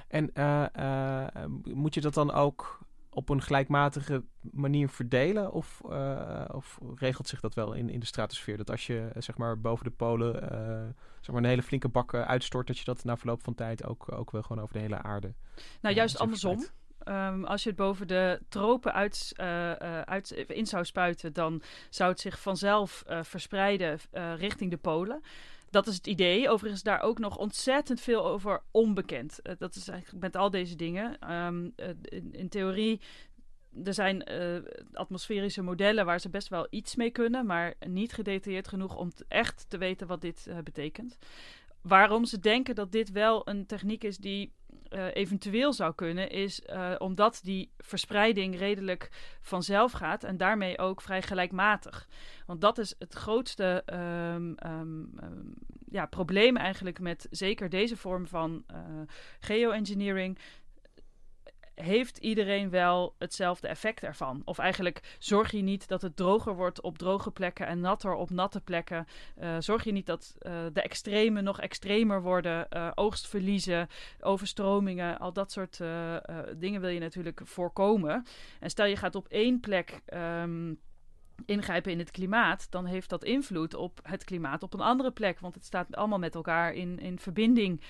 En moet je dat dan ook op een gelijkmatige manier verdelen? Of, uh, of regelt zich dat wel in, in de stratosfeer? Dat als je zeg maar boven de polen uh, zeg maar een hele flinke bak uitstort, dat je dat na verloop van tijd ook, ook wel gewoon over de hele aarde. Nou, juist andersom. Um, als je het boven de tropen uit, uh, uit, in zou spuiten, dan zou het zich vanzelf verspreiden richting de polen dat is het idee. Overigens daar ook nog ontzettend veel over onbekend. Uh, dat is eigenlijk met al deze dingen. Uh, in, in, theorie, er zijn uh, atmosferische modellen waar ze best wel iets mee kunnen, maar niet gedetailleerd genoeg om echt te weten wat dit betekent. Waarom ze denken dat dit wel een techniek is die uh, eventueel zou kunnen, is uh, omdat die verspreiding redelijk vanzelf gaat en daarmee ook vrij gelijkmatig. Want dat is het grootste um, um, um, ja, probleem eigenlijk met zeker deze vorm van uh, geoengineering heeft iedereen wel hetzelfde effect ervan? Of eigenlijk zorg je niet dat het droger wordt op droge plekken en natter op natte plekken? Uh, zorg je niet dat uh, de extremen nog extremer worden, uh, oogstverliezen, overstromingen, al dat soort dingen wil je natuurlijk voorkomen. En stel je gaat op één plek. Um, ingrijpen in het klimaat, dan heeft dat invloed op het klimaat op een andere plek. Want het staat allemaal met elkaar in, in verbinding.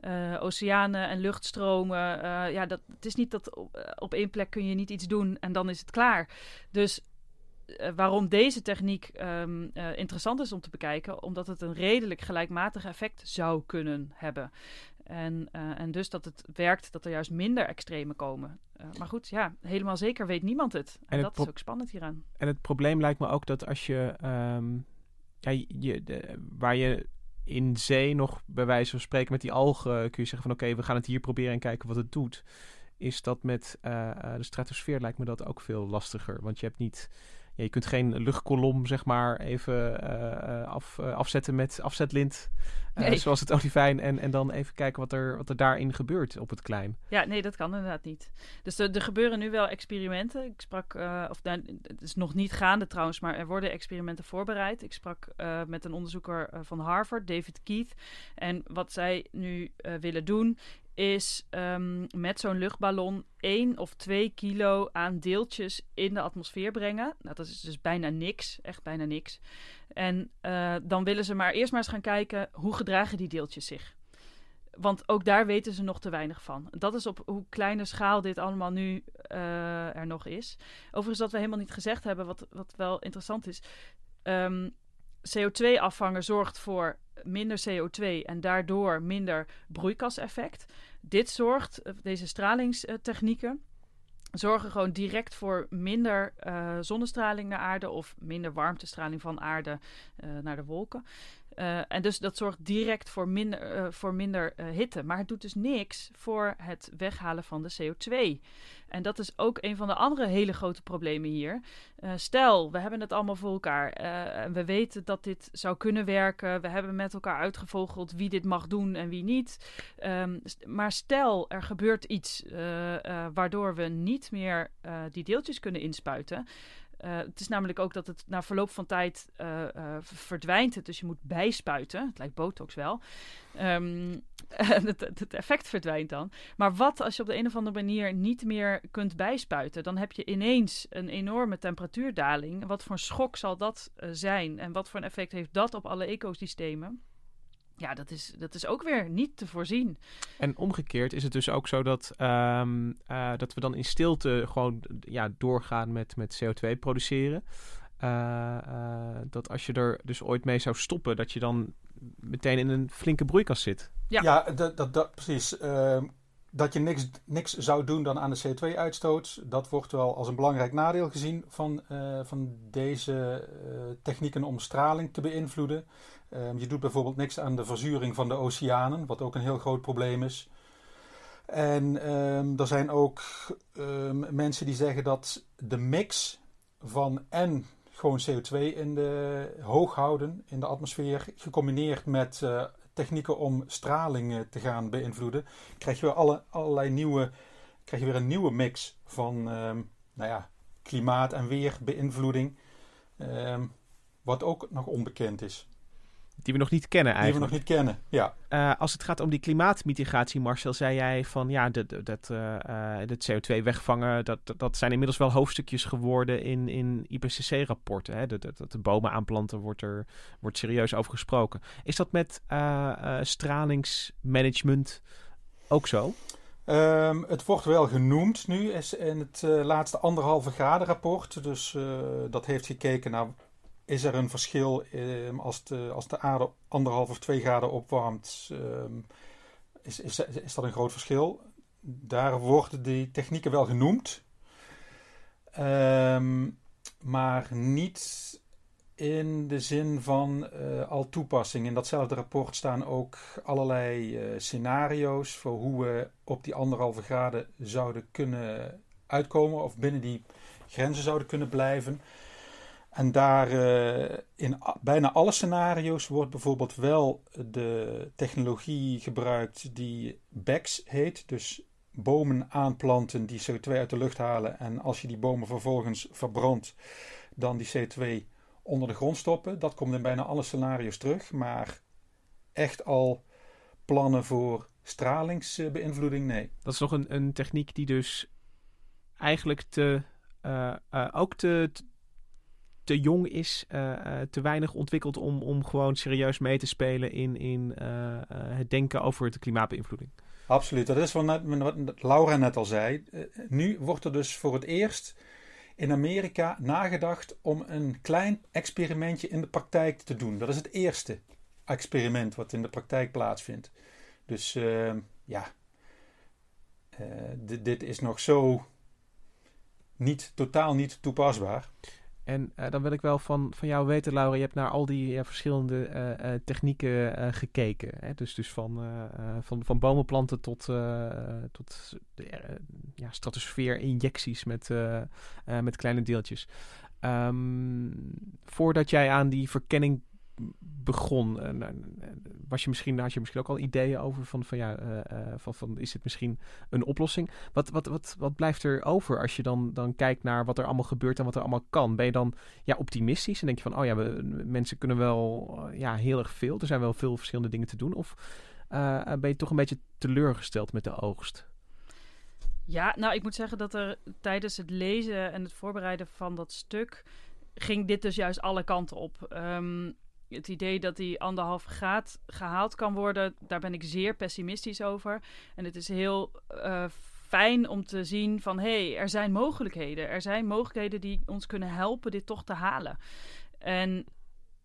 Uh, oceanen en luchtstromen. Uh, ja, dat, het is niet dat op, eh, op, één plek kun je niet iets doen en dan is het klaar. Dus uh, waarom deze techniek um, interessant is om te bekijken, omdat het een redelijk gelijkmatig effect zou kunnen hebben. En, en dus dat het werkt dat er juist minder extreme komen. maar goed, ja, helemaal zeker weet niemand het. En, en dat is ook spannend hieraan. En het probleem lijkt me ook dat als je, um, ja, je de, waar je in zee nog bij wijze van spreken met die algen kun je zeggen van oké, we gaan het hier proberen en kijken wat het doet. Is dat met uh, de stratosfeer lijkt me dat ook veel lastiger. Want je hebt niet ja, je kunt geen luchtkolom zeg maar even uh, af, uh, afzetten met afzetlint. Nee. Zoals het olivijn. En, en dan even kijken wat er, wat er daarin gebeurt op het klein. Ja, nee, dat kan inderdaad niet. Dus er, er gebeuren nu wel experimenten. Ik sprak, of nou, het is nog niet gaande trouwens, maar er worden experimenten voorbereid. Ik sprak met een onderzoeker van Harvard, David Keith. En wat zij nu willen doen, is um, met zo'n luchtballon 1 of 2 kilo aan deeltjes in de atmosfeer brengen. Nou, dat is dus bijna niks, echt bijna niks. En uh, dan willen ze maar eerst maar eens gaan kijken hoe gedragen die deeltjes zich. Want ook daar weten ze nog te weinig van. Dat is op hoe kleine schaal dit allemaal nu uh, er nog is. Overigens, wat we helemaal niet gezegd hebben, wat, wat wel interessant is. Um, CO2-afvangen zorgt voor minder CO2 en daardoor minder broeikaseffect. Dit zorgt, eh, deze stralingstechnieken, zorgen gewoon direct voor minder uh, zonnestraling naar aarde of minder warmtestraling van aarde uh, naar de wolken. Uh, en dus dat zorgt direct voor minder, uh, voor minder uh, hitte. Maar het doet dus niks voor het weghalen van de CO2. En dat is ook een van de andere hele grote problemen hier. stel, we hebben het allemaal voor elkaar. we weten dat dit zou kunnen werken. We hebben met elkaar uitgevogeld wie dit mag doen en wie niet. Um, maar stel, er gebeurt iets waardoor we niet meer die deeltjes kunnen inspuiten Uh, het is namelijk ook dat het na verloop van tijd uh, uh, verdwijnt. Dus je moet bijspuiten. Het lijkt botox wel. Um, het, het, effect verdwijnt dan. Maar wat als je op de een of andere manier niet meer kunt bijspuiten? Dan heb je ineens een enorme temperatuurdaling. Wat voor een schok zal dat zijn? En wat voor een effect heeft dat op alle ecosystemen? Ja, dat is, dat is ook weer niet te voorzien. En omgekeerd is het dus ook zo dat, um, uh, dat we dan in stilte gewoon ja, doorgaan met, met CO2 produceren. Uh, uh, dat als je er dus ooit mee zou stoppen, dat je dan meteen in een flinke broeikas zit. Ja, ja dat, dat, dat, precies. Ehm, dat je niks, niks zou doen dan aan de CO2-uitstoot, dat wordt wel als een belangrijk nadeel gezien van, van deze technieken om straling te beïnvloeden. Um, je doet bijvoorbeeld niks aan de verzuring van de oceanen, wat ook een heel groot probleem is. En um, er zijn ook um, mensen die zeggen dat de mix van en gewoon CO2 in de, hoog houden in de atmosfeer, gecombineerd met uh, technieken om straling te gaan beïnvloeden, krijg je weer alle, allerlei nieuwe, krijg je weer een nieuwe mix van nou ja, klimaat- en weerbeïnvloeding, wat ook nog onbekend is. Die we nog niet kennen eigenlijk. Die we nog niet kennen, ja. Uh, als het gaat om die klimaatmitigatie, Marcel, zei jij van ja, dat, dat, uh, dat CO2 wegvangen, dat, dat zijn inmiddels wel hoofdstukjes geworden in, in IPCC-rapporten. Dat, dat, dat de bomen aanplanten wordt er wordt serieus over gesproken. Is dat met uh, stralingsmanagement ook zo? Um, het wordt wel genoemd nu in het laatste anderhalve graden rapport. Dus dat heeft gekeken naar is er een verschil um, als, de, als de aarde anderhalf of twee graden opwarmt? Um, is, is, is dat een groot verschil? Daar worden die technieken wel genoemd, um, maar niet in de zin van uh, al toepassing. In datzelfde rapport staan ook allerlei uh, scenario's voor hoe we op die anderhalve graden zouden kunnen uitkomen of binnen die grenzen zouden kunnen blijven. En daar uh, in bijna alle scenario's wordt bijvoorbeeld wel de technologie gebruikt die BECS heet. Dus bomen aanplanten die CO2 uit de lucht halen. En als je die bomen vervolgens verbrandt, dan die CO2 onder de grond stoppen. Dat komt in bijna alle scenario's terug. Maar echt al plannen voor stralingsbeïnvloeding, nee. Dat is nog een, een techniek die dus eigenlijk te, uh, uh, ook te, te jong is, uh, te weinig ontwikkeld om, om gewoon serieus mee te spelen in, in uh, het denken over de klimaatbeïnvloeding. Absoluut, dat is wat, Laura net al zei. nu wordt er dus voor het eerst in Amerika nagedacht om een klein experimentje in de praktijk te doen. Dat is het eerste experiment wat in de praktijk plaatsvindt. Dus ja, dit is nog zo niet, totaal niet toepasbaar. En uh, dan wil ik wel van, van jou weten, Laura, je hebt naar al die ja, verschillende uh, technieken gekeken. Hè? Dus, dus van, van, van bomenplanten tot, tot ja, stratosfeer-injecties met, met kleine deeltjes. Um, voordat jij aan die verkenning begon, uh, was je misschien, had je misschien ook al ideeën over van, van ja, uh, van, van is het misschien een oplossing? Wat, wat, wat, wat blijft er over als je dan, dan kijkt naar wat er allemaal gebeurt en wat er allemaal kan? Ben je dan ja, optimistisch en denk je van, oh ja, we, mensen kunnen wel ja, heel erg veel, er zijn wel veel verschillende dingen te doen? Of ben je toch een beetje teleurgesteld met de oogst? Ja, nou, ik moet zeggen dat er tijdens het lezen en het voorbereiden van dat stuk ging dit dus juist alle kanten op. Um, het idee dat die anderhalf graad gehaald kan worden, daar ben ik zeer pessimistisch over. En het is heel uh, fijn om te zien van hé, hey, er zijn mogelijkheden. Er zijn mogelijkheden die ons kunnen helpen dit toch te halen. En,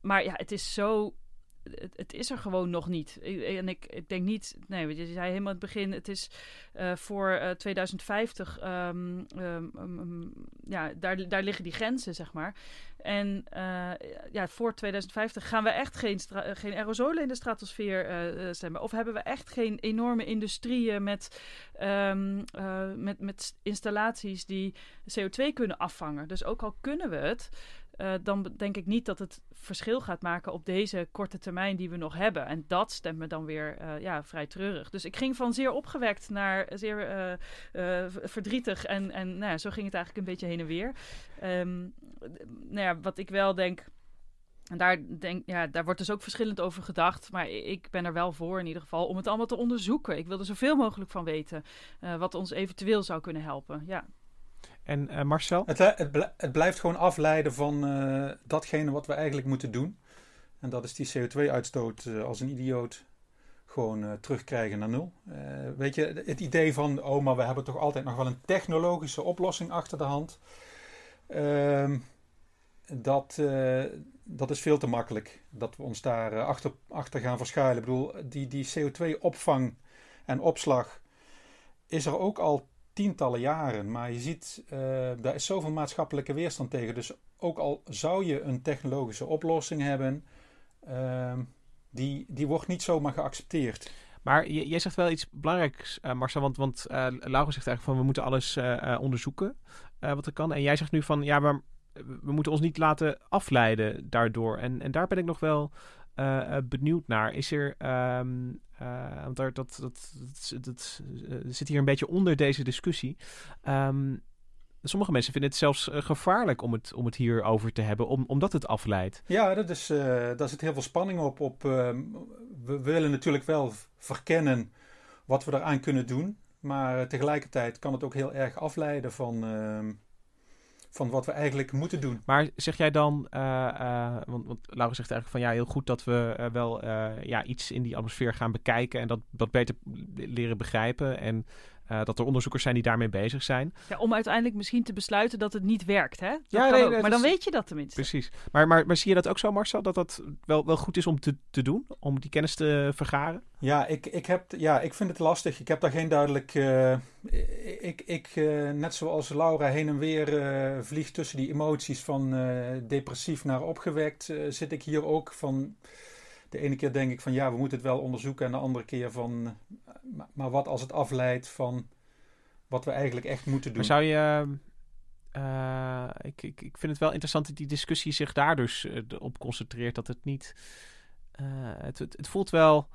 maar ja, het is zo het, is er gewoon nog niet. En ik, ik denk niet, nee, je zei helemaal het begin, het is uh, voor uh, 2050, um, um, um, ja, daar, daar liggen die grenzen, zeg maar. En uh, ja, voor 2050 gaan we echt geen, geen aerosolen in de stratosfeer stemmen. Of hebben we echt geen enorme industrieën met, um, uh, met, met installaties die CO2 kunnen afvangen. Dus ook al kunnen we het, uh, dan denk ik niet dat het verschil gaat maken op deze korte termijn die we nog hebben. En dat stemt me dan weer uh, ja, vrij treurig. Dus ik ging van zeer opgewekt naar zeer verdrietig. En, en nou ja, zo ging het eigenlijk een beetje heen en weer. Um, nou ja, wat ik wel denk. En daar, denk, ja, daar wordt dus ook verschillend over gedacht. Maar ik ben er wel voor in ieder geval om het allemaal te onderzoeken. Ik wil er zoveel mogelijk van weten. wat ons eventueel zou kunnen helpen. Ja. En uh, Marcel? Het, het, het, blijft gewoon afleiden van uh, datgene wat we eigenlijk moeten doen. En dat is die CO2-uitstoot uh, als een idioot gewoon terugkrijgen naar nul. weet je, het idee van, oh, maar we hebben toch altijd nog wel een technologische oplossing achter de hand. Ehm, dat, dat is veel te makkelijk. Dat we ons daar achter, achter gaan verschuilen. Ik bedoel, die, die CO2-opvang en opslag is er ook al tientallen jaren. Maar je ziet, uh, daar is zoveel maatschappelijke weerstand tegen. Dus ook al zou je een technologische oplossing hebben, uh, die, die wordt niet zomaar geaccepteerd. Maar jij zegt wel iets belangrijks, uh, Marcel. Want, want uh, Laura zegt eigenlijk van we moeten alles onderzoeken wat er kan. En jij zegt nu van ja, maar we moeten ons niet laten afleiden daardoor. En, en daar ben ik nog wel benieuwd naar. Is er um, uh, want daar, dat, dat, zit hier een beetje onder deze discussie. Um, sommige mensen vinden het zelfs gevaarlijk om het, om het hierover te hebben, om, omdat het afleidt. Ja, dat is, daar zit heel veel spanning op. op ehm, we willen natuurlijk wel verkennen wat we eraan kunnen doen. Maar tegelijkertijd kan het ook heel erg afleiden van ehm, van wat we eigenlijk moeten doen. Maar zeg jij dan, uh, uh, want, want Laura zegt eigenlijk van ja, heel goed dat we uh, wel ja, iets in die atmosfeer gaan bekijken en dat, dat beter leren begrijpen. En uh, dat er onderzoekers zijn die daarmee bezig zijn. Ja, om uiteindelijk misschien te besluiten dat het niet werkt, hè? Dat ja, nee, nee, maar dan weet je dat tenminste. Precies. Maar, maar, maar zie je dat ook zo, Marcel, dat dat wel, wel goed is om te, te doen? Om die kennis te vergaren? Ja ik, ik, heb, ja, ik vind het lastig. Ik heb daar geen duidelijk... Uh, ik, ik uh, net zoals Laura heen en weer vlieg tussen die emoties van depressief naar opgewekt... zit ik hier ook van... De ene keer denk ik van ja, we moeten het wel onderzoeken. En de andere keer van maar wat als het afleidt van wat we eigenlijk echt moeten doen? Maar zou je. Uh, ik, ik, ik vind het wel interessant dat die discussie zich daar dus uh, op concentreert. Dat het niet. Uh, het, het, het, voelt wel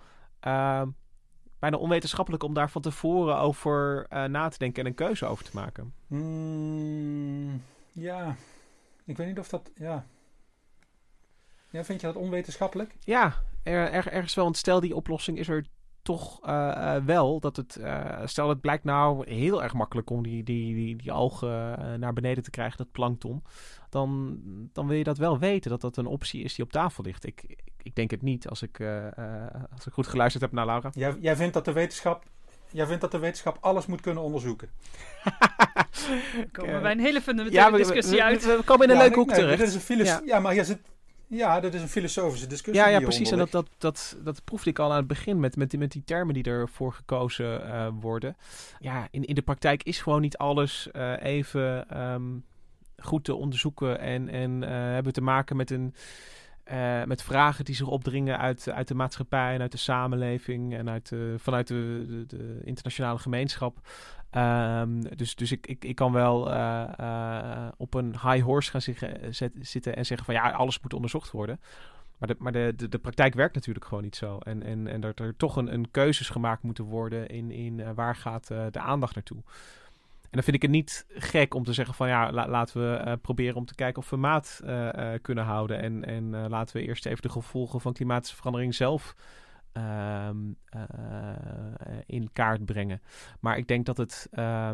bijna onwetenschappelijk om daar van tevoren over na te denken en een keuze over te maken. Mm, ja, ik weet niet of dat. Ja. ja, vind je dat onwetenschappelijk? Ja, er, er, ergens wel. Want stel die oplossing is er toch uh, wel dat het, uh, stel het blijkt nou heel erg makkelijk om die, die, die, die algen uh, naar beneden te krijgen, dat plankton, dan, dan wil je dat wel weten, dat dat een optie is die op tafel ligt. Ik, ik, ik denk het niet, als ik, als ik goed geluisterd heb naar Laura. Jij, jij vindt dat de wetenschap Jij vindt dat de wetenschap alles moet kunnen onderzoeken. komen bij een hele fundamentele ja, discussie uit. We, komen in een leuke hoek nee, terecht. Dit is een ja. ja, maar je zit, ja, dat is een filosofische discussie. Ja, ja precies. En dat, dat, dat, dat proefde ik al aan het begin met, met, met die termen die ervoor gekozen uh, worden. Ja, in, in de praktijk is gewoon niet alles uh, even um, goed te onderzoeken. En, en uh, hebben te maken met een. Uh, met vragen die zich opdringen uit, uit de maatschappij en uit de samenleving en uit vanuit de, de, internationale gemeenschap. Um, dus dus ik, ik, ik kan wel uh, uh, op een high horse gaan zitten, en zeggen van ja, alles moet onderzocht worden. Maar de, maar de, de, de praktijk werkt natuurlijk gewoon niet zo. En, en, en dat er toch een, een keuzes gemaakt moeten worden in, in waar gaat de aandacht naartoe. En dan vind ik het niet gek om te zeggen van ja, la, laten we proberen om te kijken of we maat kunnen houden. En, en laten we eerst even de gevolgen van klimatische verandering zelf uh, in kaart brengen. Maar ik denk dat het. Uh,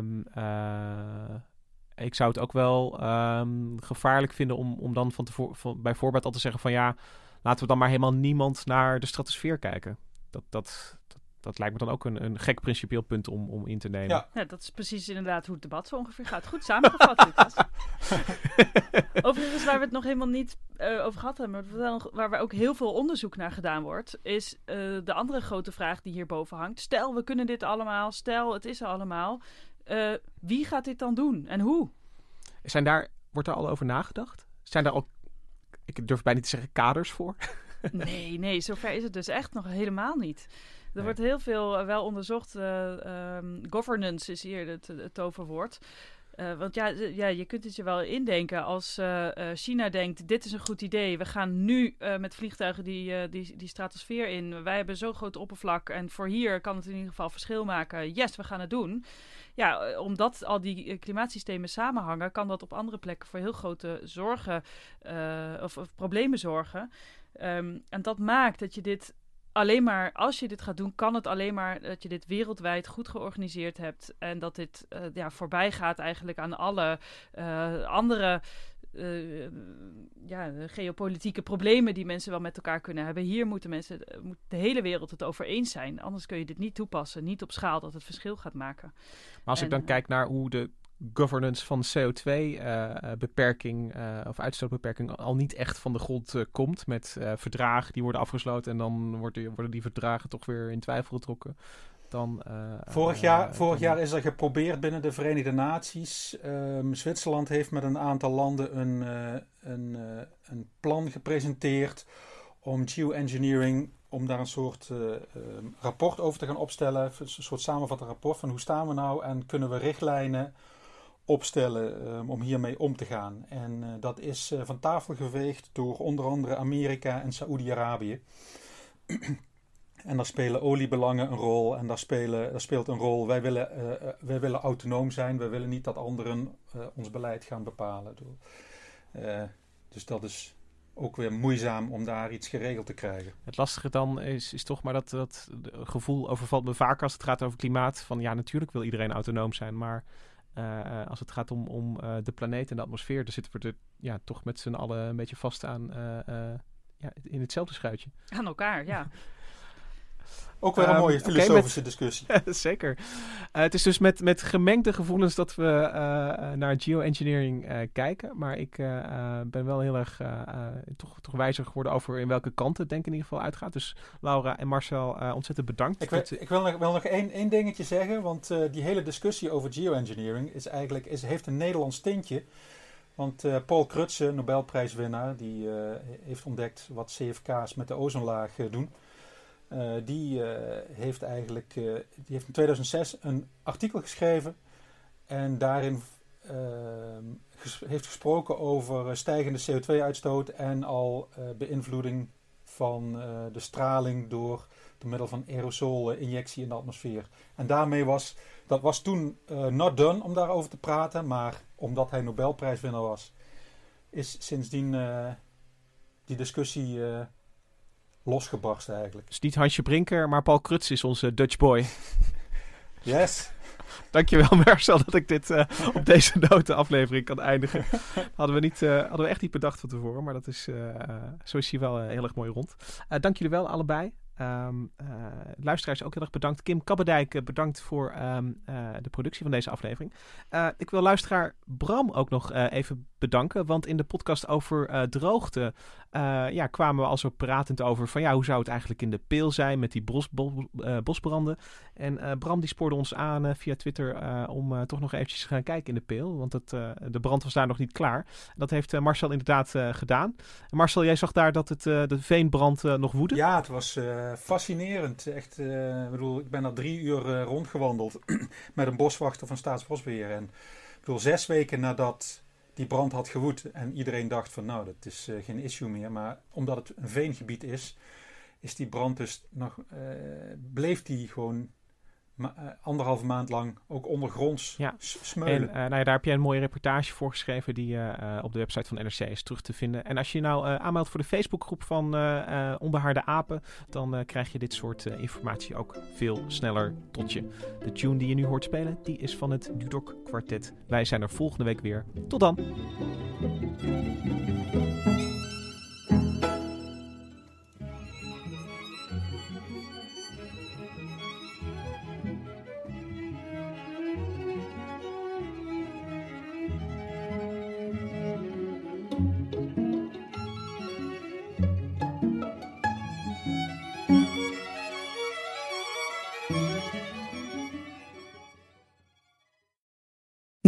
ik zou het ook wel um, gevaarlijk vinden om, om dan van tevoren, van, bijvoorbeeld al te zeggen van ja, laten we dan maar helemaal niemand naar de stratosfeer kijken. Dat, dat, dat lijkt me dan ook een, een gek principieel punt om, om in te nemen. Ja. ja dat is precies inderdaad hoe het debat zo ongeveer gaat. Goed samengevat, Lucas. Overigens, waar we het nog helemaal niet uh, over gehad hebben, maar waar ook heel veel onderzoek naar gedaan wordt, is uh, de andere grote vraag die hierboven hangt. Stel, we kunnen dit allemaal. Stel, het is er allemaal. Uh, wie gaat dit dan doen en hoe? Zijn daar, wordt daar al over nagedacht? Zijn daar ook, ik durf bijna niet te zeggen, kaders voor? nee, nee, zover is het dus echt nog helemaal niet. Er wordt heel veel uh, wel onderzocht. Uh, um, governance is hier het, het toverwoord. Uh, want ja, ja, je kunt het je wel indenken als uh, China denkt: dit is een goed idee. We gaan nu met vliegtuigen die, die, die stratosfeer in. Wij hebben zo'n groot oppervlak en voor hier kan het in ieder geval verschil maken. Yes, we gaan het doen. Ja, omdat al die klimaatsystemen samenhangen, kan dat op andere plekken voor heel grote zorgen of, of, problemen zorgen. Um, en dat maakt dat je dit alleen maar, als je dit gaat doen, kan het alleen maar dat je dit wereldwijd goed georganiseerd hebt. En dat dit uh, ja, voorbij gaat eigenlijk aan alle uh, andere uh, ja, geopolitieke problemen die mensen wel met elkaar kunnen hebben. Hier moeten mensen, moet de hele wereld het over eens zijn. Anders kun je dit niet toepassen, niet op schaal dat het verschil gaat maken. Maar als ik dan kijk naar hoe de governance van CO2-beperking uh, uh, of uitstootbeperking al niet echt van de grond uh, komt. Met eh, verdragen die worden afgesloten en dan worden, worden die verdragen toch weer in twijfel getrokken. Dan, vorig jaar, vorig jaar is er geprobeerd binnen de Verenigde Naties. Um, Zwitserland heeft met een aantal landen een, een, een plan gepresenteerd om geoengineering om daar een soort uh, rapport over te gaan opstellen. Een soort samenvattend rapport van hoe staan we nou en kunnen we richtlijnen opstellen um, om hiermee om te gaan. En uh, dat is uh, van tafel geveegd door onder andere Amerika en Saoedi-Arabië. en daar spelen oliebelangen een rol en daar, spelen, speelt een rol. Wij willen, uh, wij willen autonoom zijn, wij willen niet dat anderen ons beleid gaan bepalen. dus dat is ook weer moeizaam om daar iets geregeld te krijgen. Het lastige dan is, is toch maar dat, dat gevoel overvalt me vaak als het gaat over klimaat. Van ja, natuurlijk wil iedereen autonoom zijn, maar uh, als het gaat om, om uh, de planeet en de atmosfeer, dan zitten we er ja, toch met z'n allen een beetje vast aan uh, ja, in hetzelfde schuitje. Aan elkaar, ja. Ook weer een um, mooie filosofische okay, met, discussie. zeker. Uh, het is dus met, met gemengde gevoelens dat we uh, naar geoengineering uh, kijken. Maar ik ben wel heel erg toch, toch wijzer geworden over in welke kant het denk ik in ieder geval uitgaat. Dus Laura en Marcel, ontzettend bedankt. Ik, ik wil nog, wel nog één, één dingetje zeggen. Want die hele discussie over geoengineering is eigenlijk, is, heeft een Nederlands tintje. Want Paul Krutse, Nobelprijswinnaar, die heeft ontdekt wat CFK's met de ozonlaag doen. Uh, die, uh, heeft eigenlijk, uh, die heeft in 2006 een artikel geschreven en daarin ges heeft gesproken over stijgende CO2-uitstoot en al beïnvloeding van de straling door, door middel van aerosolinjectie in de atmosfeer. En daarmee was, dat was toen not done om daarover te praten, maar omdat hij Nobelprijswinnaar was, is sindsdien die discussie losgebarsten eigenlijk. Dus niet Hansje Brinker, maar Paul Kruts is onze Dutch boy. Yes. Dankjewel Marcel dat ik dit uh, op deze noten aflevering kan eindigen. hadden we, niet, uh, hadden we echt niet bedacht van tevoren, maar dat is, uh, zo is hij wel heel erg mooi rond. dank jullie wel allebei. Um, uh, luisteraars ook heel erg bedankt. Kim Kabbedijk, bedankt voor um, uh, de productie van deze aflevering. Ik wil luisteraar Bram ook nog even bedanken. Want in de podcast over droogte ja, kwamen we al zo pratend over van ja, hoe zou het eigenlijk in de peel zijn met die bos, bos, bosbranden. En Bram die spoorde ons aan via Twitter om toch nog eventjes te gaan kijken in de peel. Want het, de brand was daar nog niet klaar. Dat heeft Marcel inderdaad gedaan. Marcel, jij zag daar dat het, de veenbrand nog woedde? Ja, het was fascinerend. Echt, uh, bedoel, ik ben al drie uur uh, rondgewandeld met een boswachter van Staatsbosbeheer. En ik bedoel, zes weken nadat die brand had gewoed en iedereen dacht van nou, dat is geen issue meer. Maar omdat het een veengebied is, is die brand dus nog, bleef die gewoon ma uh, anderhalve maand lang ook ondergronds ja. smeulen. En uh, nou ja, daar heb jij een mooie reportage voor geschreven die uh, op de website van NRC is terug te vinden. En als je je nou aanmeldt voor de Facebookgroep van Onbehaarde Apen, dan krijg je dit soort informatie ook veel sneller tot je. De tune die je nu hoort spelen, die is van het Dudok Quartet. Wij zijn er volgende week weer. Tot dan!